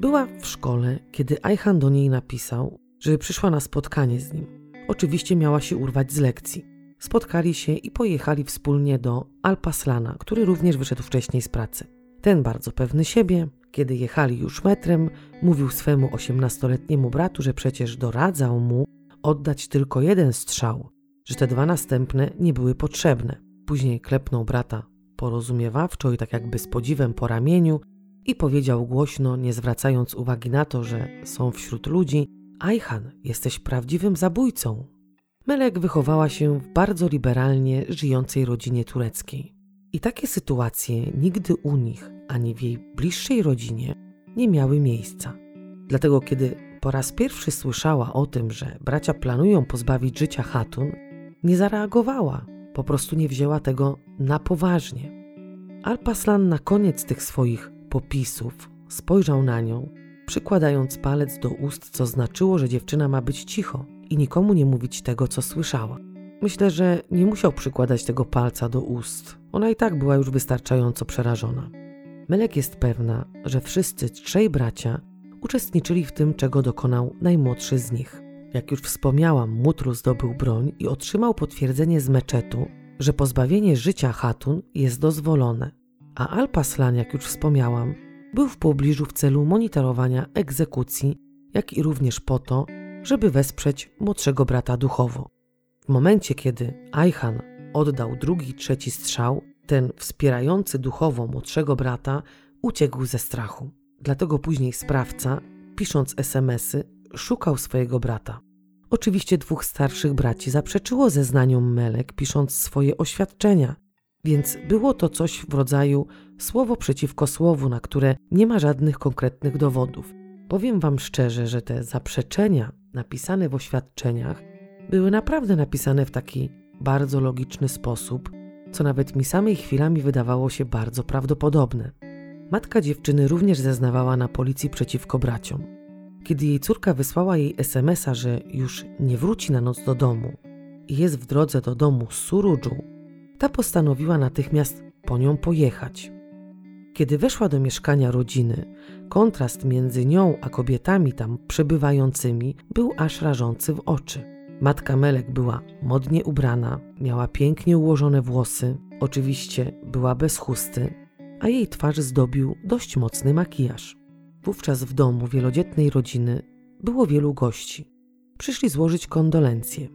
Była w szkole, kiedy Ajhan do niej napisał, że przyszła na spotkanie z nim. Oczywiście miała się urwać z lekcji. Spotkali się i pojechali wspólnie do Alpaslana, który również wyszedł wcześniej z pracy. Ten bardzo pewny siebie, kiedy jechali już metrem, mówił swemu osiemnastoletniemu bratu, że przecież doradzał mu oddać tylko jeden strzał, że te dwa następne nie były potrzebne. Później klepnął brata porozumiewawczo i tak jakby z podziwem po ramieniu i powiedział głośno, nie zwracając uwagi na to, że są wśród ludzi: Ajhan, jesteś prawdziwym zabójcą. Melek wychowała się w bardzo liberalnie żyjącej rodzinie tureckiej. I takie sytuacje nigdy u nich, ani w jej bliższej rodzinie nie miały miejsca. Dlatego, kiedy po raz pierwszy słyszała o tym, że bracia planują pozbawić życia Hatun, nie zareagowała, po prostu nie wzięła tego na poważnie. Alpaslan na koniec tych swoich popisów spojrzał na nią, przykładając palec do ust, co znaczyło, że dziewczyna ma być cicho i nikomu nie mówić tego, co słyszała. Myślę, że nie musiał przykładać tego palca do ust. Ona i tak była już wystarczająco przerażona. Melek jest pewna, że wszyscy trzej bracia uczestniczyli w tym, czego dokonał najmłodszy z nich. Jak już wspomniałam, Mutru zdobył broń i otrzymał potwierdzenie z meczetu, że pozbawienie życia Hatun jest dozwolone, a Alpaslan, jak już wspomniałam, był w pobliżu w celu monitorowania egzekucji, jak i również po to, żeby wesprzeć młodszego brata duchowo. W momencie, kiedy Ajhan oddał drugi trzeci strzał, ten wspierający duchowo młodszego brata uciekł ze strachu. Dlatego później sprawca, pisząc SMSy, szukał swojego brata. Oczywiście dwóch starszych braci zaprzeczyło zeznaniom Melek, pisząc swoje oświadczenia, więc było to coś w rodzaju słowo przeciwko słowu, na które nie ma żadnych konkretnych dowodów. Powiem Wam szczerze, że te zaprzeczenia napisane w oświadczeniach były naprawdę napisane w taki bardzo logiczny sposób, co nawet mi samej chwilami wydawało się bardzo prawdopodobne. Matka dziewczyny również zeznawała na policji przeciwko braciom. Kiedy jej córka wysłała jej SMS-a, że już nie wróci na noc do domu i jest w drodze do domu z Surudżu, ta postanowiła natychmiast po nią pojechać. Kiedy weszła do mieszkania rodziny, kontrast między nią a kobietami tam przebywającymi był aż rażący w oczy. Matka Melek była modnie ubrana, miała pięknie ułożone włosy, oczywiście była bez chusty, a jej twarz zdobił dość mocny makijaż. Wówczas w domu wielodzietnej rodziny było wielu gości. Przyszli złożyć kondolencje.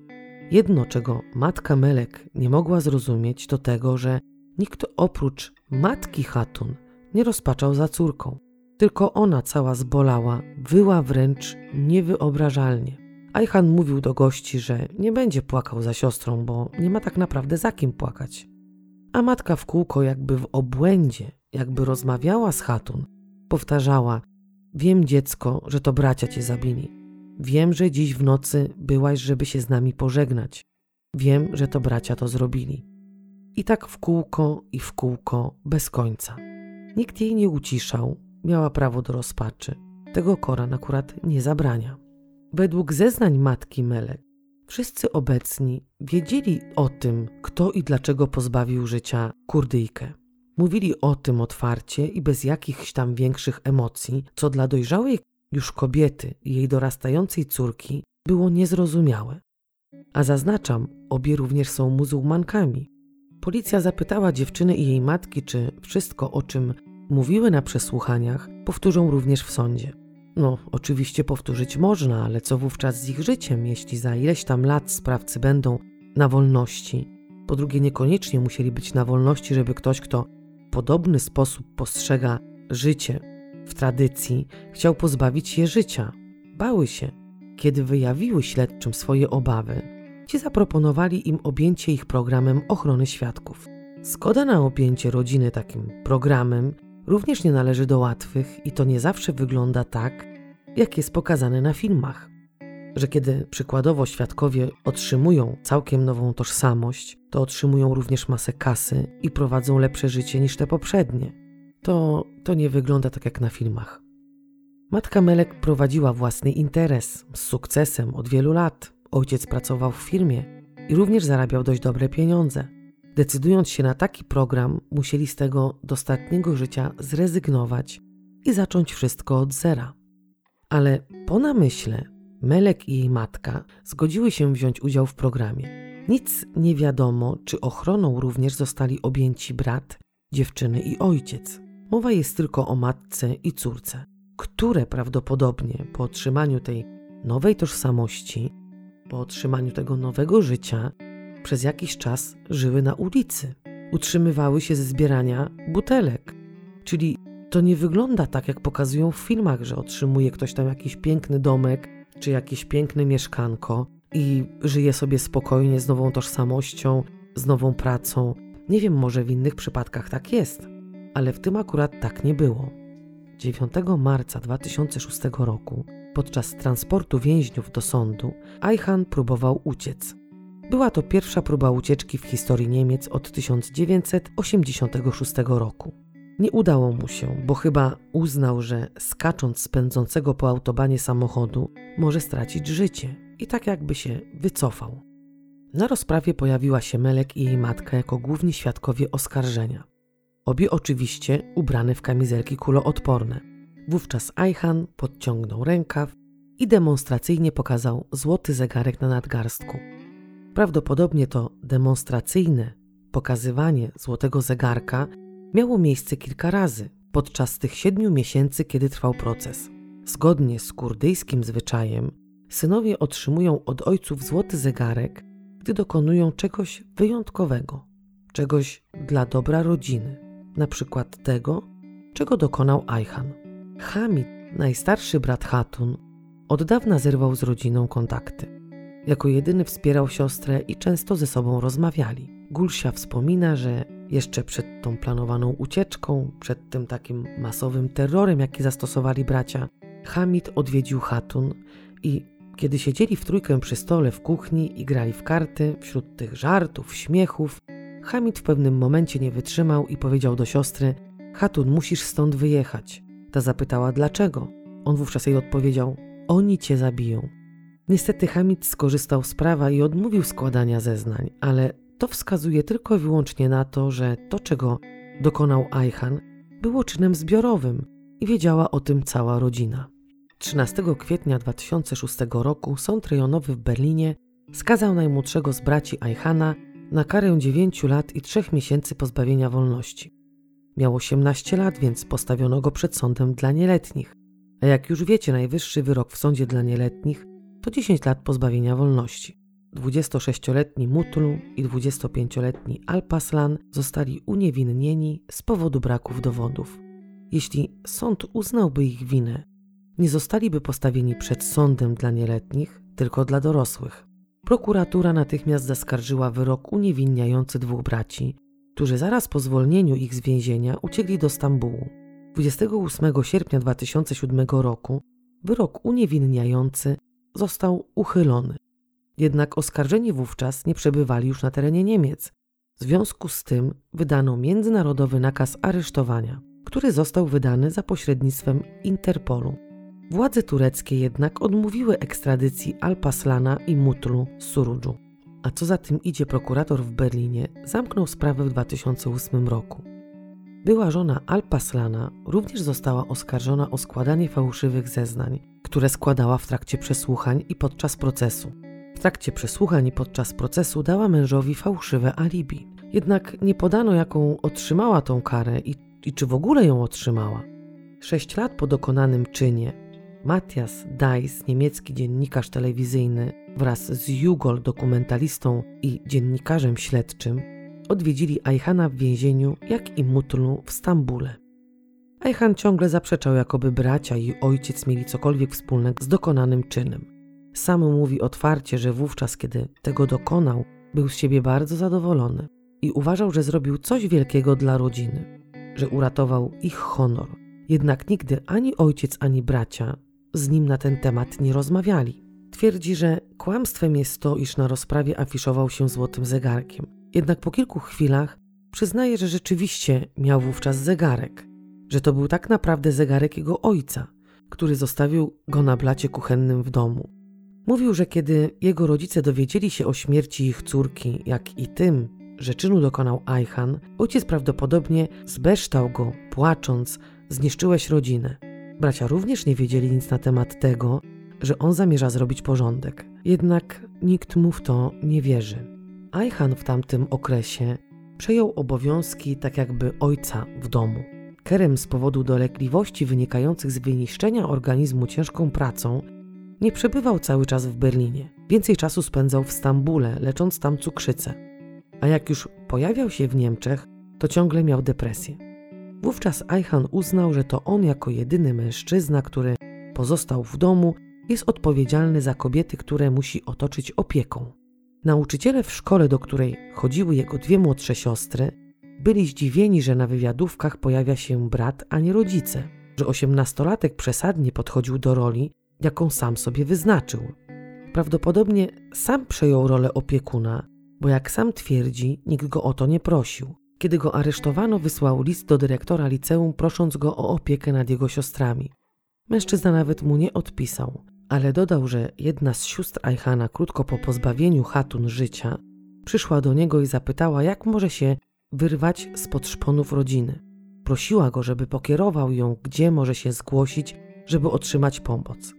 Jedno, czego matka Melek nie mogła zrozumieć, to tego, że nikt oprócz matki Hatun nie rozpaczał za córką. Tylko ona cała zbolała, wyła wręcz niewyobrażalnie. Ajhan mówił do gości, że nie będzie płakał za siostrą, bo nie ma tak naprawdę za kim płakać. A matka w kółko, jakby w obłędzie, jakby rozmawiała z Hatun, powtarzała: Wiem, dziecko, że to bracia cię zabili. Wiem, że dziś w nocy byłaś, żeby się z nami pożegnać. Wiem, że to bracia to zrobili. I tak w kółko i w kółko, bez końca. Nikt jej nie uciszał, miała prawo do rozpaczy. Tego Koran akurat nie zabrania. Według zeznań matki Melek, wszyscy obecni wiedzieli o tym, kto i dlaczego pozbawił życia Kurdyjkę. Mówili o tym otwarcie i bez jakichś tam większych emocji, co dla dojrzałej już kobiety i jej dorastającej córki było niezrozumiałe. A zaznaczam, obie również są muzułmankami. Policja zapytała dziewczyny i jej matki, czy wszystko, o czym mówiły na przesłuchaniach, powtórzą również w sądzie. No, oczywiście powtórzyć można, ale co wówczas z ich życiem, jeśli za ileś tam lat sprawcy będą na wolności? Po drugie, niekoniecznie musieli być na wolności, żeby ktoś, kto w podobny sposób postrzega życie w tradycji, chciał pozbawić je życia. Bały się. Kiedy wyjawiły śledczym swoje obawy, ci zaproponowali im objęcie ich programem ochrony świadków. Zgoda na objęcie rodziny takim programem również nie należy do łatwych i to nie zawsze wygląda tak, jak jest pokazane na filmach. Że kiedy przykładowo świadkowie otrzymują całkiem nową tożsamość, to otrzymują również masę kasy i prowadzą lepsze życie niż te poprzednie. To, to nie wygląda tak jak na filmach. Matka Melek prowadziła własny interes z sukcesem od wielu lat. Ojciec pracował w firmie i również zarabiał dość dobre pieniądze. Decydując się na taki program, musieli z tego dostatniego życia zrezygnować i zacząć wszystko od zera. Ale po namyśle Melek i jej matka zgodziły się wziąć udział w programie. Nic nie wiadomo, czy ochroną również zostali objęci brat, dziewczyny i ojciec. Mowa jest tylko o matce i córce, które prawdopodobnie po otrzymaniu tej nowej tożsamości, po otrzymaniu tego nowego życia, przez jakiś czas żyły na ulicy. Utrzymywały się ze zbierania butelek. Czyli to nie wygląda tak, jak pokazują w filmach, że otrzymuje ktoś tam jakiś piękny domek czy jakieś piękne mieszkanko i żyje sobie spokojnie z nową tożsamością, z nową pracą. Nie wiem, może w innych przypadkach tak jest, ale w tym akurat tak nie było. 9 marca 2006 roku, podczas transportu więźniów do sądu, Ajhan próbował uciec. Była to pierwsza próba ucieczki w historii Niemiec od 1986 roku. Nie udało mu się, bo chyba uznał, że skacząc z pędzącego po autobanie samochodu może stracić życie i tak jakby się wycofał. Na rozprawie pojawiła się Melek i jej matka jako główni świadkowie oskarżenia. Obie oczywiście ubrane w kamizelki kuloodporne. Wówczas Ajhan podciągnął rękaw i demonstracyjnie pokazał złoty zegarek na nadgarstku. Prawdopodobnie to demonstracyjne pokazywanie złotego zegarka miało miejsce kilka razy podczas tych siedmiu miesięcy, kiedy trwał proces. Zgodnie z kurdyjskim zwyczajem, synowie otrzymują od ojców złoty zegarek, gdy dokonują czegoś wyjątkowego, czegoś dla dobra rodziny, na przykład tego, czego dokonał Ajhan. Hamid, najstarszy brat Hatun, od dawna zerwał z rodziną kontakty. Jako jedyny wspierał siostrę i często ze sobą rozmawiali. Gulsia wspomina, że jeszcze przed tą planowaną ucieczką, przed tym takim masowym terrorem, jaki zastosowali bracia, Hamid odwiedził Hatun i kiedy siedzieli w trójkę przy stole w kuchni i grali w karty, wśród tych żartów, śmiechów, Hamid w pewnym momencie nie wytrzymał i powiedział do siostry: Hatun, musisz stąd wyjechać. Ta zapytała dlaczego. On wówczas jej odpowiedział: Oni cię zabiją. Niestety Hamid skorzystał z prawa i odmówił składania zeznań, ale to wskazuje tylko i wyłącznie na to, że to, czego dokonał Ajhan, było czynem zbiorowym i wiedziała o tym cała rodzina. 13 kwietnia 2006 roku sąd rejonowy w Berlinie skazał najmłodszego z braci Eichana na karę 9 lat i 3 miesięcy pozbawienia wolności. Miał 18 lat, więc postawiono go przed sądem dla nieletnich. A jak już wiecie, najwyższy wyrok w sądzie dla nieletnich to 10 lat pozbawienia wolności. 26-letni Mutlu i 25-letni Alpaslan zostali uniewinnieni z powodu braków dowodów. Jeśli sąd uznałby ich winę, nie zostaliby postawieni przed sądem dla nieletnich, tylko dla dorosłych. Prokuratura natychmiast zaskarżyła wyrok uniewinniający dwóch braci, którzy zaraz po zwolnieniu ich z więzienia uciekli do Stambułu. 28 sierpnia 2007 roku wyrok uniewinniający został uchylony. Jednak oskarżeni wówczas nie przebywali już na terenie Niemiec. W związku z tym wydano międzynarodowy nakaz aresztowania, który został wydany za pośrednictwem Interpolu. Władze tureckie jednak odmówiły ekstradycji Alpaslana i Mutlu z Surudżu. A co za tym idzie, prokurator w Berlinie zamknął sprawę w 2008 roku. Była żona Alpaslana również została oskarżona o składanie fałszywych zeznań, które składała w trakcie przesłuchań i podczas procesu. W trakcie przesłuchań i podczas procesu dała mężowi fałszywe alibi. Jednak nie podano, jaką otrzymała tą karę i, i czy w ogóle ją otrzymała. Sześć lat po dokonanym czynie Matthias Dais, niemiecki dziennikarz telewizyjny, wraz z Jugol, dokumentalistą i dziennikarzem śledczym, odwiedzili Ajhana w więzieniu, jak i Mutlu w Stambule. Ajhan ciągle zaprzeczał, jakoby bracia i ojciec mieli cokolwiek wspólnego z dokonanym czynem. Sam mówi otwarcie, że wówczas, kiedy tego dokonał, był z siebie bardzo zadowolony i uważał, że zrobił coś wielkiego dla rodziny, że uratował ich honor. Jednak nigdy ani ojciec, ani bracia z nim na ten temat nie rozmawiali. Twierdzi, że kłamstwem jest to, iż na rozprawie afiszował się złotym zegarkiem. Jednak po kilku chwilach przyznaje, że rzeczywiście miał wówczas zegarek, że to był tak naprawdę zegarek jego ojca, który zostawił go na blacie kuchennym w domu. Mówił, że kiedy jego rodzice dowiedzieli się o śmierci ich córki, jak i tym, że czynu dokonał Ajhan, ojciec prawdopodobnie zbeształ go, płacząc, zniszczyłeś rodzinę. Bracia również nie wiedzieli nic na temat tego, że on zamierza zrobić porządek. Jednak nikt mu w to nie wierzy. Ajhan w tamtym okresie przejął obowiązki tak jakby ojca w domu. Kerem z powodu dolegliwości wynikających z wyniszczenia organizmu ciężką pracą nie przebywał cały czas w Berlinie. Więcej czasu spędzał w Stambule, lecząc tam cukrzycę. A jak już pojawiał się w Niemczech, to ciągle miał depresję. Wówczas Ajhan uznał, że to on jako jedyny mężczyzna, który pozostał w domu, jest odpowiedzialny za kobiety, które musi otoczyć opieką. Nauczyciele w szkole, do której chodziły jego dwie młodsze siostry, byli zdziwieni, że na wywiadówkach pojawia się brat, a nie rodzice, że osiemnastolatek przesadnie podchodził do roli, jaką sam sobie wyznaczył. Prawdopodobnie sam przejął rolę opiekuna, bo jak sam twierdzi, nikt go o to nie prosił. Kiedy go aresztowano, wysłał list do dyrektora liceum, prosząc go o opiekę nad jego siostrami. Mężczyzna nawet mu nie odpisał, ale dodał, że jedna z sióstr Ajhana krótko po pozbawieniu Hatun życia przyszła do niego i zapytała, jak może się wyrwać spod szponów rodziny. Prosiła go, żeby pokierował ją, gdzie może się zgłosić, żeby otrzymać pomoc.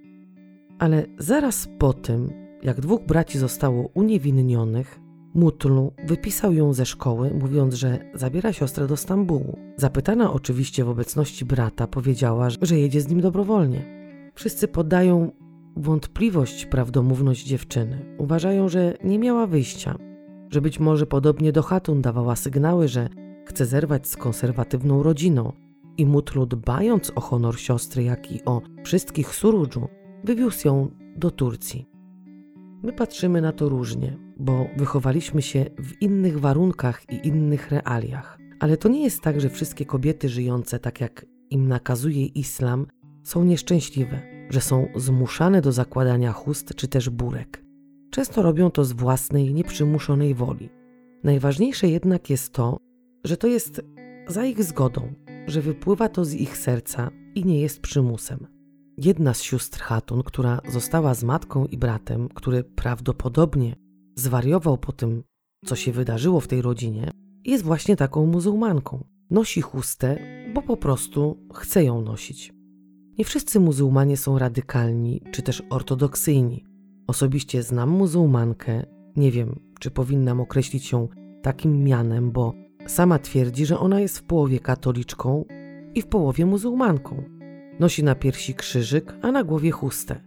Ale zaraz po tym, jak dwóch braci zostało uniewinnionych, Mutlu wypisał ją ze szkoły, mówiąc, że zabiera siostrę do Stambułu. Zapytana oczywiście w obecności brata, powiedziała, że jedzie z nim dobrowolnie. Wszyscy podają wątpliwość prawdomówność dziewczyny. Uważają, że nie miała wyjścia, że być może podobnie do Hatun dawała sygnały, że chce zerwać z konserwatywną rodziną i Mutlu dbając o honor siostry, jak i o wszystkich Surudżu, wywiózł ją do Turcji. My patrzymy na to różnie, bo wychowaliśmy się w innych warunkach i innych realiach. Ale to nie jest tak, że wszystkie kobiety żyjące tak jak im nakazuje islam są nieszczęśliwe, że są zmuszane do zakładania chust czy też burek. Często robią to z własnej, nieprzymuszonej woli. Najważniejsze jednak jest to, że to jest za ich zgodą, że wypływa to z ich serca i nie jest przymusem. Jedna z sióstr Hatun, która została z matką i bratem, który prawdopodobnie zwariował po tym, co się wydarzyło w tej rodzinie, jest właśnie taką muzułmanką. Nosi chustę, bo po prostu chce ją nosić. Nie wszyscy muzułmanie są radykalni czy też ortodoksyjni. Osobiście znam muzułmankę, nie wiem, czy powinnam określić ją takim mianem, bo sama twierdzi, że ona jest w połowie katoliczką i w połowie muzułmanką. Nosi na piersi krzyżyk, a na głowie chustę.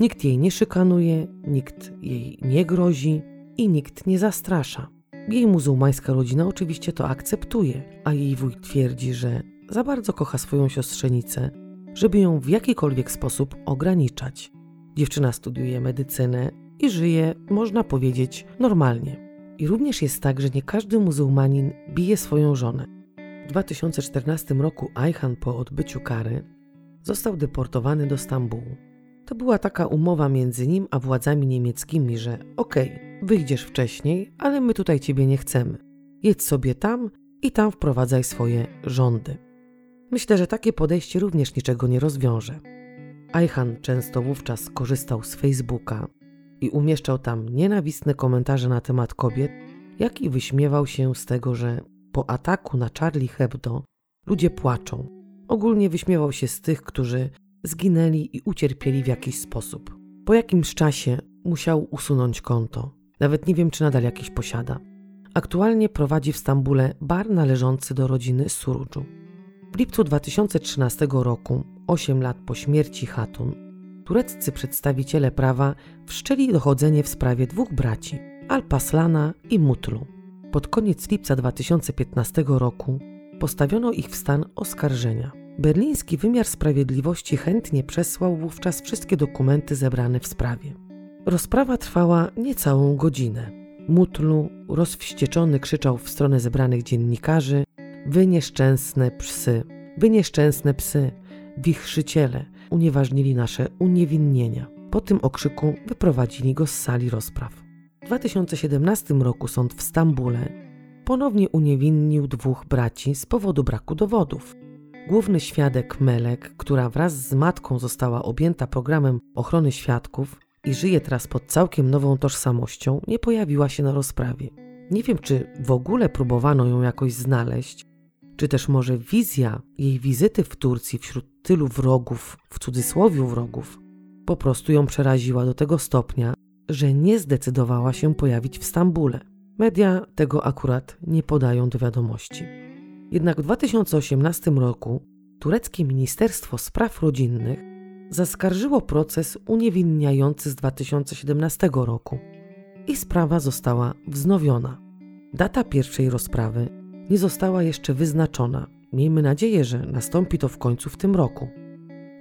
Nikt jej nie szykanuje, nikt jej nie grozi i nikt nie zastrasza. Jej muzułmańska rodzina oczywiście to akceptuje, a jej wuj twierdzi, że za bardzo kocha swoją siostrzenicę, żeby ją w jakikolwiek sposób ograniczać. Dziewczyna studiuje medycynę i żyje, można powiedzieć, normalnie. I również jest tak, że nie każdy muzułmanin bije swoją żonę. W 2014 roku Ayhan po odbyciu kary został deportowany do Stambułu. To była taka umowa między nim a władzami niemieckimi, że okej, okay, wyjdziesz wcześniej, ale my tutaj ciebie nie chcemy. Jedź sobie tam i tam wprowadzaj swoje rządy. Myślę, że takie podejście również niczego nie rozwiąże. Ayhan często wówczas korzystał z Facebooka i umieszczał tam nienawistne komentarze na temat kobiet, jak i wyśmiewał się z tego, że po ataku na Charlie Hebdo ludzie płaczą. Ogólnie wyśmiewał się z tych, którzy zginęli i ucierpieli w jakiś sposób. Po jakimś czasie musiał usunąć konto. Nawet nie wiem, czy nadal jakieś posiada. Aktualnie prowadzi w Stambule bar należący do rodziny Surudżu. W lipcu 2013 roku, 8 lat po śmierci Hatun, tureccy przedstawiciele prawa wszczęli dochodzenie w sprawie dwóch braci, Alpaslana i Mutlu. Pod koniec lipca 2015 roku postawiono ich w stan oskarżenia. Berliński wymiar sprawiedliwości chętnie przesłał wówczas wszystkie dokumenty zebrane w sprawie. Rozprawa trwała niecałą godzinę. Mutlu, rozwścieczony, krzyczał w stronę zebranych dziennikarzy: Wy nieszczęsne psy, wy nieszczęsne psy, wichrzyciele, unieważnili nasze uniewinnienia. Po tym okrzyku wyprowadzili go z sali rozpraw. W 2017 roku sąd w Stambule ponownie uniewinnił dwóch braci z powodu braku dowodów. Główny świadek Melek, która wraz z matką została objęta programem ochrony świadków i żyje teraz pod całkiem nową tożsamością, nie pojawiła się na rozprawie. Nie wiem, czy w ogóle próbowano ją jakoś znaleźć, czy też może wizja jej wizyty w Turcji wśród tylu wrogów, w cudzysłowie wrogów, po prostu ją przeraziła do tego stopnia, że nie zdecydowała się pojawić w Stambule. Media tego akurat nie podają do wiadomości. Jednak w 2018 roku tureckie Ministerstwo Spraw Rodzinnych zaskarżyło proces uniewinniający z 2017 roku i sprawa została wznowiona. Data pierwszej rozprawy nie została jeszcze wyznaczona. Miejmy nadzieję, że nastąpi to w końcu w tym roku.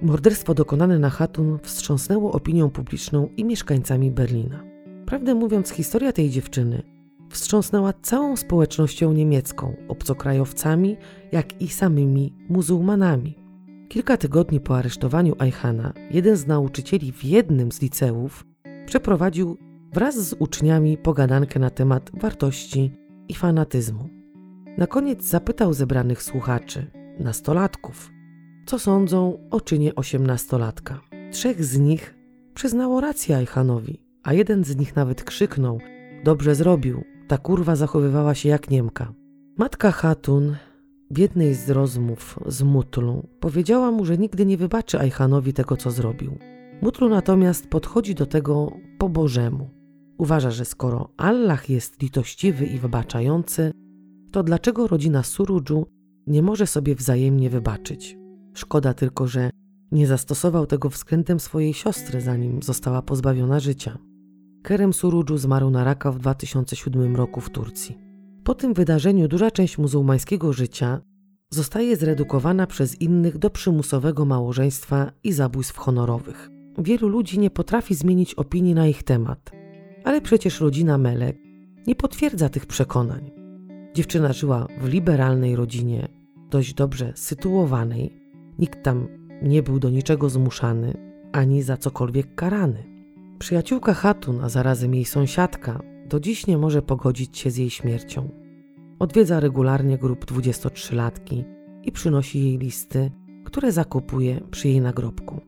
Morderstwo dokonane na Hatun wstrząsnęło opinią publiczną i mieszkańcami Berlina. Prawdę mówiąc, historia tej dziewczyny wstrząsnęła całą społecznością niemiecką, obcokrajowcami, jak i samymi muzułmanami. Kilka tygodni po aresztowaniu Ayhana, jeden z nauczycieli w jednym z liceów przeprowadził wraz z uczniami pogadankę na temat wartości i fanatyzmu. Na koniec zapytał zebranych słuchaczy, nastolatków, co sądzą o czynie osiemnastolatka. Trzech z nich przyznało rację Ayhanowi, a jeden z nich nawet krzyknął: Dobrze zrobił, ta kurwa zachowywała się jak Niemka. Matka Hatun w jednej z rozmów z Mutlu powiedziała mu, że nigdy nie wybaczy Ayhanowi tego, co zrobił. Mutlu natomiast podchodzi do tego po Bożemu. Uważa, że skoro Allah jest litościwy i wybaczający, to dlaczego rodzina Surudżu nie może sobie wzajemnie wybaczyć? Szkoda tylko, że nie zastosował tego względem swojej siostry, zanim została pozbawiona życia. Kerem Surudżu zmarł na raka w 2007 roku w Turcji. Po tym wydarzeniu duża część muzułmańskiego życia zostaje zredukowana przez innych do przymusowego małżeństwa i zabójstw honorowych. Wielu ludzi nie potrafi zmienić opinii na ich temat, ale przecież rodzina Melek nie potwierdza tych przekonań. Dziewczyna żyła w liberalnej rodzinie, dość dobrze sytuowanej. Nikt tam nie był do niczego zmuszany ani za cokolwiek karany. Przyjaciółka Hatun, a zarazem jej sąsiadka, do dziś nie może pogodzić się z jej śmiercią. Odwiedza regularnie grup 23-latki i przynosi jej listy, które zakupuje przy jej nagrobku.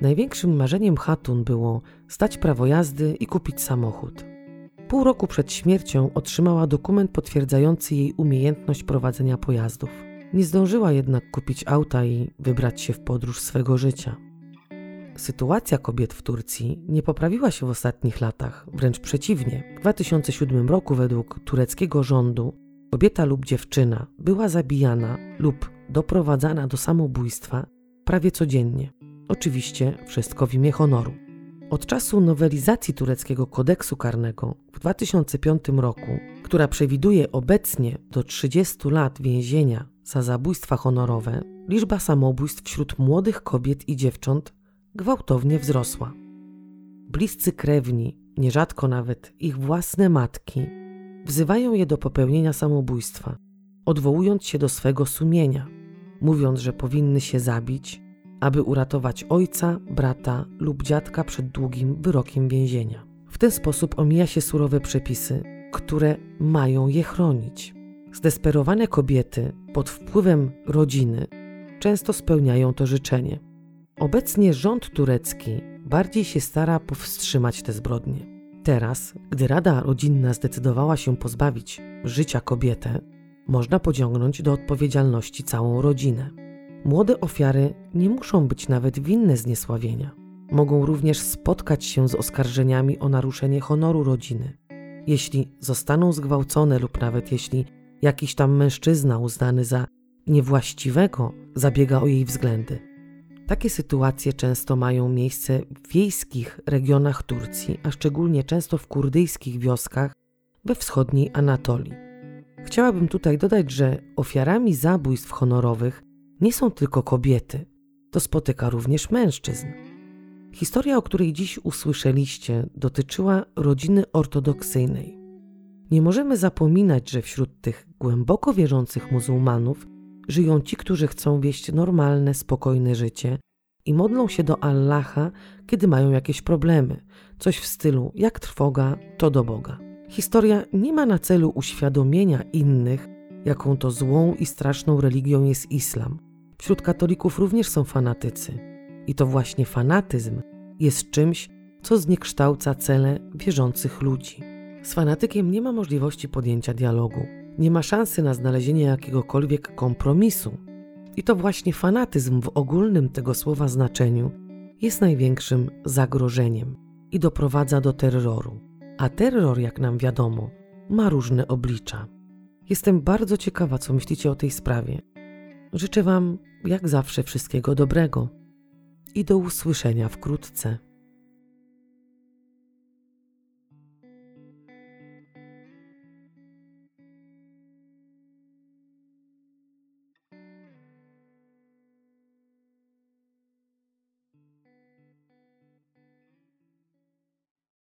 Największym marzeniem Hatun było stać prawo jazdy i kupić samochód. Pół roku przed śmiercią otrzymała dokument potwierdzający jej umiejętność prowadzenia pojazdów. Nie zdążyła jednak kupić auta i wybrać się w podróż swego życia. Sytuacja kobiet w Turcji nie poprawiła się w ostatnich latach, wręcz przeciwnie. W 2007 roku według tureckiego rządu kobieta lub dziewczyna była zabijana lub doprowadzana do samobójstwa prawie codziennie. Oczywiście wszystko w imię honoru. Od czasu nowelizacji tureckiego kodeksu karnego w 2005 roku, która przewiduje obecnie do 30 lat więzienia za zabójstwa honorowe, liczba samobójstw wśród młodych kobiet i dziewcząt gwałtownie wzrosła. Bliscy krewni, nierzadko nawet ich własne matki, wzywają je do popełnienia samobójstwa, odwołując się do swego sumienia, mówiąc, że powinny się zabić, aby uratować ojca, brata lub dziadka przed długim wyrokiem więzienia. W ten sposób omija się surowe przepisy, które mają je chronić. Zdesperowane kobiety pod wpływem rodziny często spełniają to życzenie. Obecnie rząd turecki bardziej się stara powstrzymać te zbrodnie. Teraz, gdy Rada Rodzinna zdecydowała się pozbawić życia kobietę, można pociągnąć do odpowiedzialności całą rodzinę. Młode ofiary nie muszą być nawet winne zniesławienia. Mogą również spotkać się z oskarżeniami o naruszenie honoru rodziny. Jeśli zostaną zgwałcone lub nawet jeśli jakiś tam mężczyzna uznany za niewłaściwego zabiega o jej względy. Takie sytuacje często mają miejsce w wiejskich regionach Turcji, a szczególnie często w kurdyjskich wioskach we wschodniej Anatolii. Chciałabym tutaj dodać, że ofiarami zabójstw honorowych nie są tylko kobiety, to spotyka również mężczyzn. Historia, o której dziś usłyszeliście, dotyczyła rodziny ortodoksyjnej. Nie możemy zapominać, że wśród tych głęboko wierzących muzułmanów żyją ci, którzy chcą wieść normalne, spokojne życie i modlą się do Allaha, kiedy mają jakieś problemy, coś w stylu jak trwoga, to do Boga. Historia nie ma na celu uświadomienia innych, jaką to złą i straszną religią jest islam. Wśród katolików również są fanatycy. I to właśnie fanatyzm jest czymś, co zniekształca cele wierzących ludzi. Z fanatykiem nie ma możliwości podjęcia dialogu, nie ma szansy na znalezienie jakiegokolwiek kompromisu. I to właśnie fanatyzm w ogólnym tego słowa znaczeniu jest największym zagrożeniem i doprowadza do terroru. A terror, jak nam wiadomo, ma różne oblicza. Jestem bardzo ciekawa, co myślicie o tej sprawie. Życzę Wam, jak zawsze, wszystkiego dobrego i do usłyszenia wkrótce.